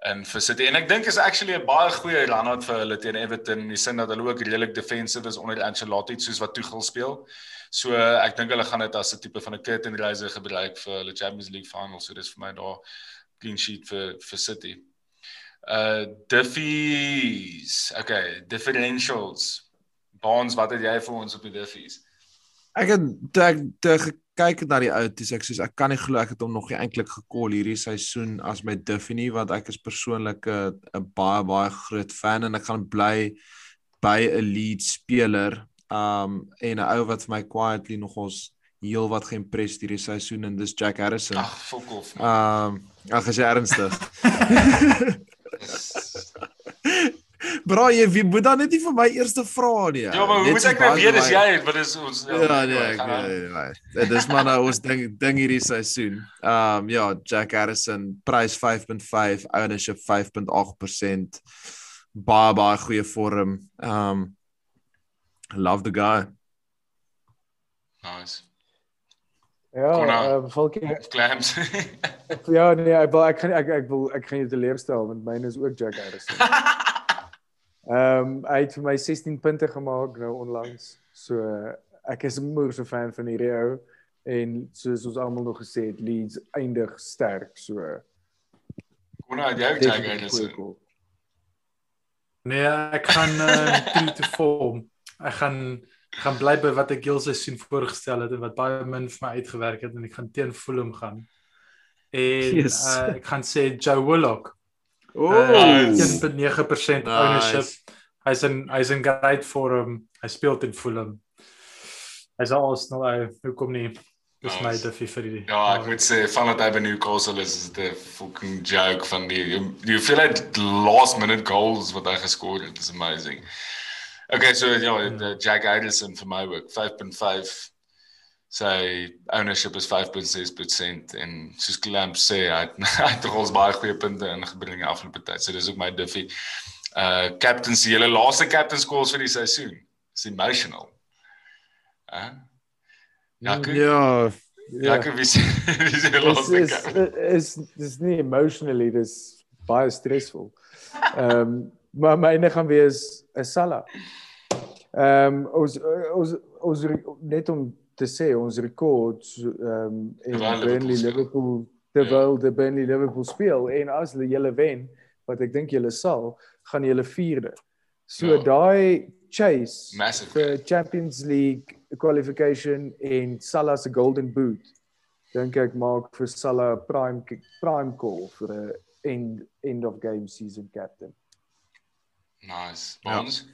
in vir City en ek dink is actually 'n baie goeie run-out vir hulle teen Everton in die sin dat hulle ook redelik defensive is onder Ancelotti soos wat Tuchel speel. So ek dink hulle gaan dit as 'n tipe van 'n curtain raiser gebruik vir hulle Champions League final. So dis vir my daar clean sheet vir vir City. Uh diffies. Okay, differentials. Bonds, wat het jy vir ons op die diffies? Ek het ek gekyk het na die ou, dis ek soos ek kan nie glo ek het hom nog nie eintlik gekol hierdie seisoen as my Duffy nie want ek is persoonlik 'n 'n baie baie groot fan en ek gaan bly by 'n lead speler um en 'n ou wat vir my quietly nogals heel wat geïmpres hierdie seisoen en dis Jack Harrison. Ag, fuck off. man. Um ag is jy ernstig? Bro, jy wie moet dan net nie vir my eerste vra nie. Ja, maar hoe moet ek nou weet as jy wat is ons Ja, nee, ek weet. Dit is maar nou ons ding ding hierdie seisoen. Ehm um, ja, Jack Harrison prys 5.5, ownership 5.8%. Baie baie goeie vorm. Ehm um, love the guy. Nice. Ja, Konna. uh, Clams. ja nee, ek wil ek gaan ek ek wil ek gaan jou teleurstel want myne is ook Jack Harrison. Ehm um, hy het vir my 16 punte gemaak nou onlangs. So ek is 'n moerse fan van hierdie ou en soos ons almal nog gesê het, Leeds eindig sterk. So Kon nou jy ook Jack Harrison. call. Nee, ek gaan uh, true to form. Ek gaan gaan bly by wat ek heel seisoen voorgestel het en wat baie min vir my uitgewerk het en ek gaan teen Fulham gaan. En Yes. uh, ek gaan sê Joe Willock. Oh. Uh, Nice. 1.9% Nice. ownership. Hy's in hy's in great vorm. Hy speel teen Fulham. Hy's al Arsenal ou. Hoekom nie? Dis Nice. my defie vir die. Ja, ek moet sê van dat hy by Newcastle is, is dit 'n fucking joke van die die hoeveelheid last minute goals wat hy geskor het, is amazing. Okay, so ja, die Jack Addison vir my ook 5.5 sy ownership is 5.6% en soos Clamp sê hy het, hy het ons baie goeie punte ingebring die afgelope tyd. So dis ook my diffie. Uh captains, die hele laaste captain scores vir die seisoen. Is emotional. Hæ? Ja, ek Ja, Ja, ek wie wie Dis laaste is captain. is dis nie emotionally dis baie stressvol. Ehm um, maar myne gaan wees 'n Salah. Ehm um, ons ons ons net om te sê ons rekord ehm um, Liverpool Burnley. Liverpool terwyl die Burnley Liverpool speel en as hulle julle wen wat ek dink julle sal gaan julle vierde. So Ja. daai chase Massive. vir Champions League qualification en Salah se golden boot dink ek maak vir Salah prime prime call vir 'n end end of game season captain. Nice. Ja. Ons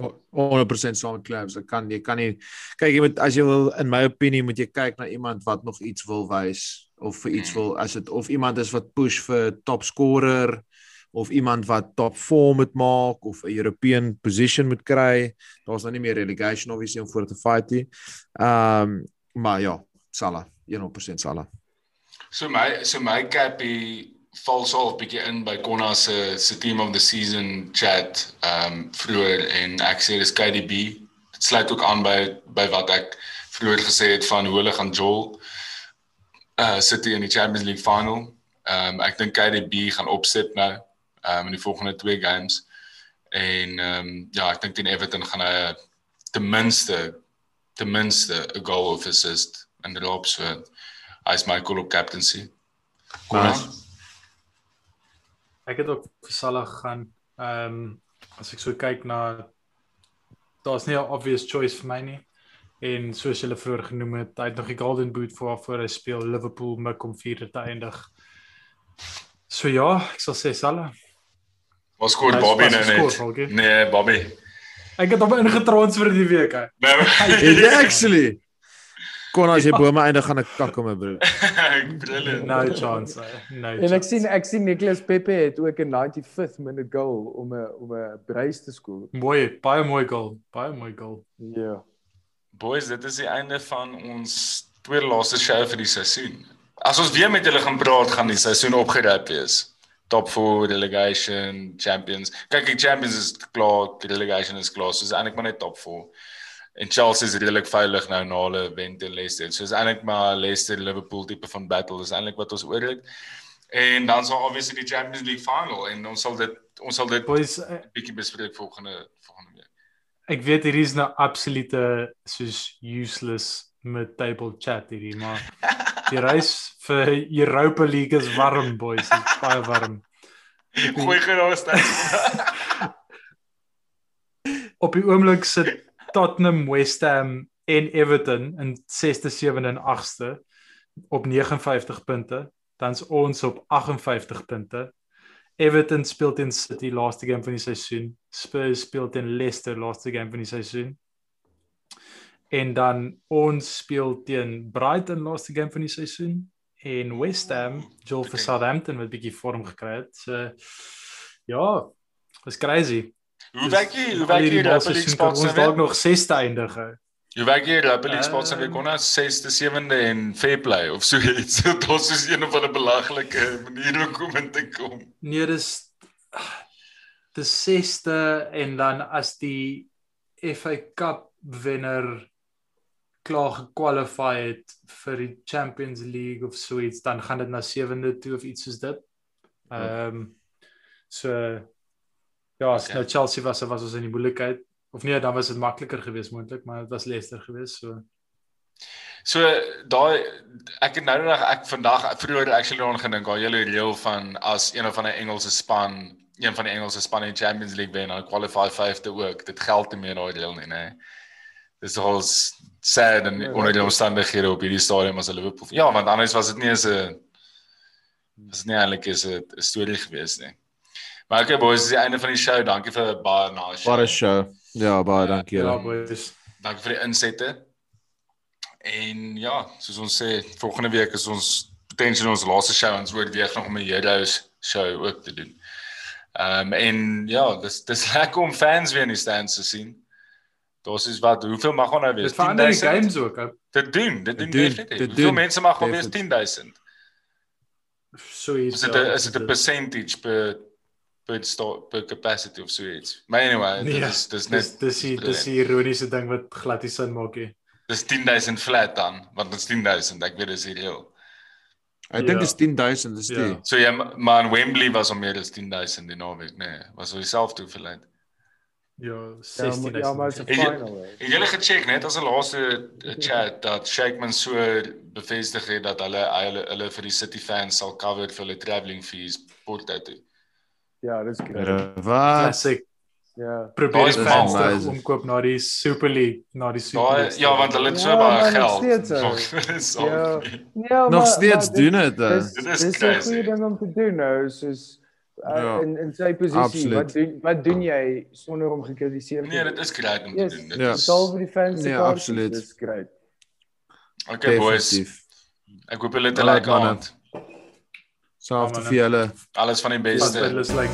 100% saam met Clams. Ek kan jy kan nie kyk jy moet as jy wil in my opinie moet jy kyk na iemand wat nog iets wil wys of vir iets Mm. wil as dit of iemand is wat push vir top scorer of iemand wat top 4 moet maak of 'n European position moet kry. Daar's nou nie meer relegation obviously om voor te fight nie. Ehm um, maar ja, Salah, 100% Salah. So my so my cappy val so 'n bietjie in by Konna se se team of the season chat ehm um, vroeër en ek sê dis KDB. Dit sluit ook aan by by wat ek vroeër gesê het van hoe hulle gaan jol uh City in die Champions League final. Ehm um, ek dink KDB gaan opset nou ehm um, in die volgende twee games. En ehm um, ja, ek dink teen Everton gaan hy ten minste ten minste 'n goal of assist in die loop so hy's my call op captaincy. Konna? Nice. Ek het ook vir Salah gegaan. Ehm um, as ek so kyk na daar's nie 'n obvious choice vir my nie. En soos julle vroeër genoem het, hy het nog die golden boot voor voor hy speel Liverpool mik om vierde te eindig. So ja, ek sal sê Salah. Wat skoor Bobby nou net? Volkie. Nee, Bobby. Ek het hom ingetransfer die week hè. Nou. Is jy actually Kon as jy bome eindig gaan ek kak om my broer. Brilliant. No chance. hè. No En ek chance. sien ek sien Nicolas Pepe het ook 'n 95th minute goal om 'n om 'n brace te skoor. mooi, baie mooi goal. Baie mooi goal. Ja. Boys, dit is die einde van ons tweede laaste show vir die seisoen. As ons weer met julle gaan praat, gaan die seisoen opgerap wees. Top 4 relegation, champions. Kyk, die champions is klaar, die relegation is klaar. So is eintlik maar net top 4. En Chelsea is redelik veilig nou na hulle wen teen Leicester. So is eintlik maar Leicester Liverpool tipe van battle is eintlik wat ons oor het. En dan sal obviously die Champions League final en ons sal dit ons sal dit Boys, eh, bietjie bespreek volgende volgende week. ek weet hierdie is nou absolute soos useless mid-table chat hierdie, maar die reis vir Europa League is warm boys, is baie warm. Gooi geraas dan. Op die oomblik sit Tottenham, West Ham en Everton in 6ste, 7de en 8ste op 59 punte. Dan's ons op 58 punte. Everton speel teen City laaste game van die seisoen. Spurs speel teen Leicester laaste game van die seisoen. En dan ons speel teen Brighton laaste game van die seisoen en West Ham vir Okay. Southampton wat bietjie vorm gekry het. So ja, dis crazy. Hoe werk jy? Hoe werk jy hierdie Europa League spots ons dalk nog 6ste eindig. Hoe werk jy Europa League spots nou weer Ehm, kon ons 6de, 7de en fair play of so iets. Dit was soos een of ander belaglike manier om kom in te kom. Nee, dis dis 6ste en dan as die FA Cup wenner klaar gekwalify het vir die Champions League of so iets, dan gaan dit na 7de toe of iets soos dit. Ehm um, so ja, as Okay. nou Chelsea was, was ons in die moeilikheid. Of nee, dan was dit makliker geweest moontlik, maar dit was Leicester geweest, so So daai ek het nou nog ek vandag vroeër actually daaraan gedink, al julle reël van as een of ander Engelse span, een van die Engelse spanne in Champions League wen, dan qualify vyfde ook. Dit geld nie meer daai reël nie, nê. dis al sad en Ja, onder die ja. omstandighede op hierdie stadium as Liverpool. Ja, want anders was dit nie eens 'n was nie eintlik is 'n storie gewees nie. Maar okay boys, dis die einde van die show. Dankie vir baie nice show. Baie show. Ja, baie dankie Ja, julle. boys. Dankie vir die insette. En ja, soos ons sê, volgende week is ons potensieel ons laaste show ons oorweeg nog om 'n Heroes show ook te doen. Ehm um, en ja, dis dis lekker om fans weer in die stands te sien. Daar's is wat, hoeveel mag ons nou wees? Dit verander die 10,000? games ook. ou. Dit doen, dit doen definitief. dit Hoeveel doen, mense mag al wees definitief. 10000? So iets. Is dit 'n is dit 'n percentage per per sta- per capacity of so iets? Maar anyway, dit Nee, is dis Dis net dis die dis die ironiese ding wat glad nie sin maak nie. dis 10000 flat dan, want dit is 10000, ek weet dis ideaal. Ek dink Ja. dis 10000 is Ja. die. So ja, maar in Wembley was al meer as 10000 die naweek, nee, was al dieselfde hoeveelheid. Ja, Ja, maar- 16000. ja, maar dit's jy- final. Het julle gecheck net as 'n laaste chat dat Shakeman so bevestig het dat hulle hulle hulle vir die City fans sal cover vir hulle travelling fees Porto toe. Ja, dis great. Classic. Ja. Probeer die is fans terug omkoop na die Super League, na die Super Daai League. ja, want hulle het so Ja, baie maar nog geld. steeds, hè. Nog- Dis al- Ja. Ja, Nog maar- steeds maar doen dit- dit. is dis 'n crazy. goeie ding om te doen nou, soos uh, Ja, in in sy posisie. absoluut. Wat doen wat doen jy sonder om gekritiseer te Nee, dit is great om te Yes, doen. Dit Ja. is Betaal vir die fans Nee, absoluut. Dis great. Okay boys, Definitief. ek hoop julle het 'n lekker aand. Selfs vir julle. Alles van die beste. it's like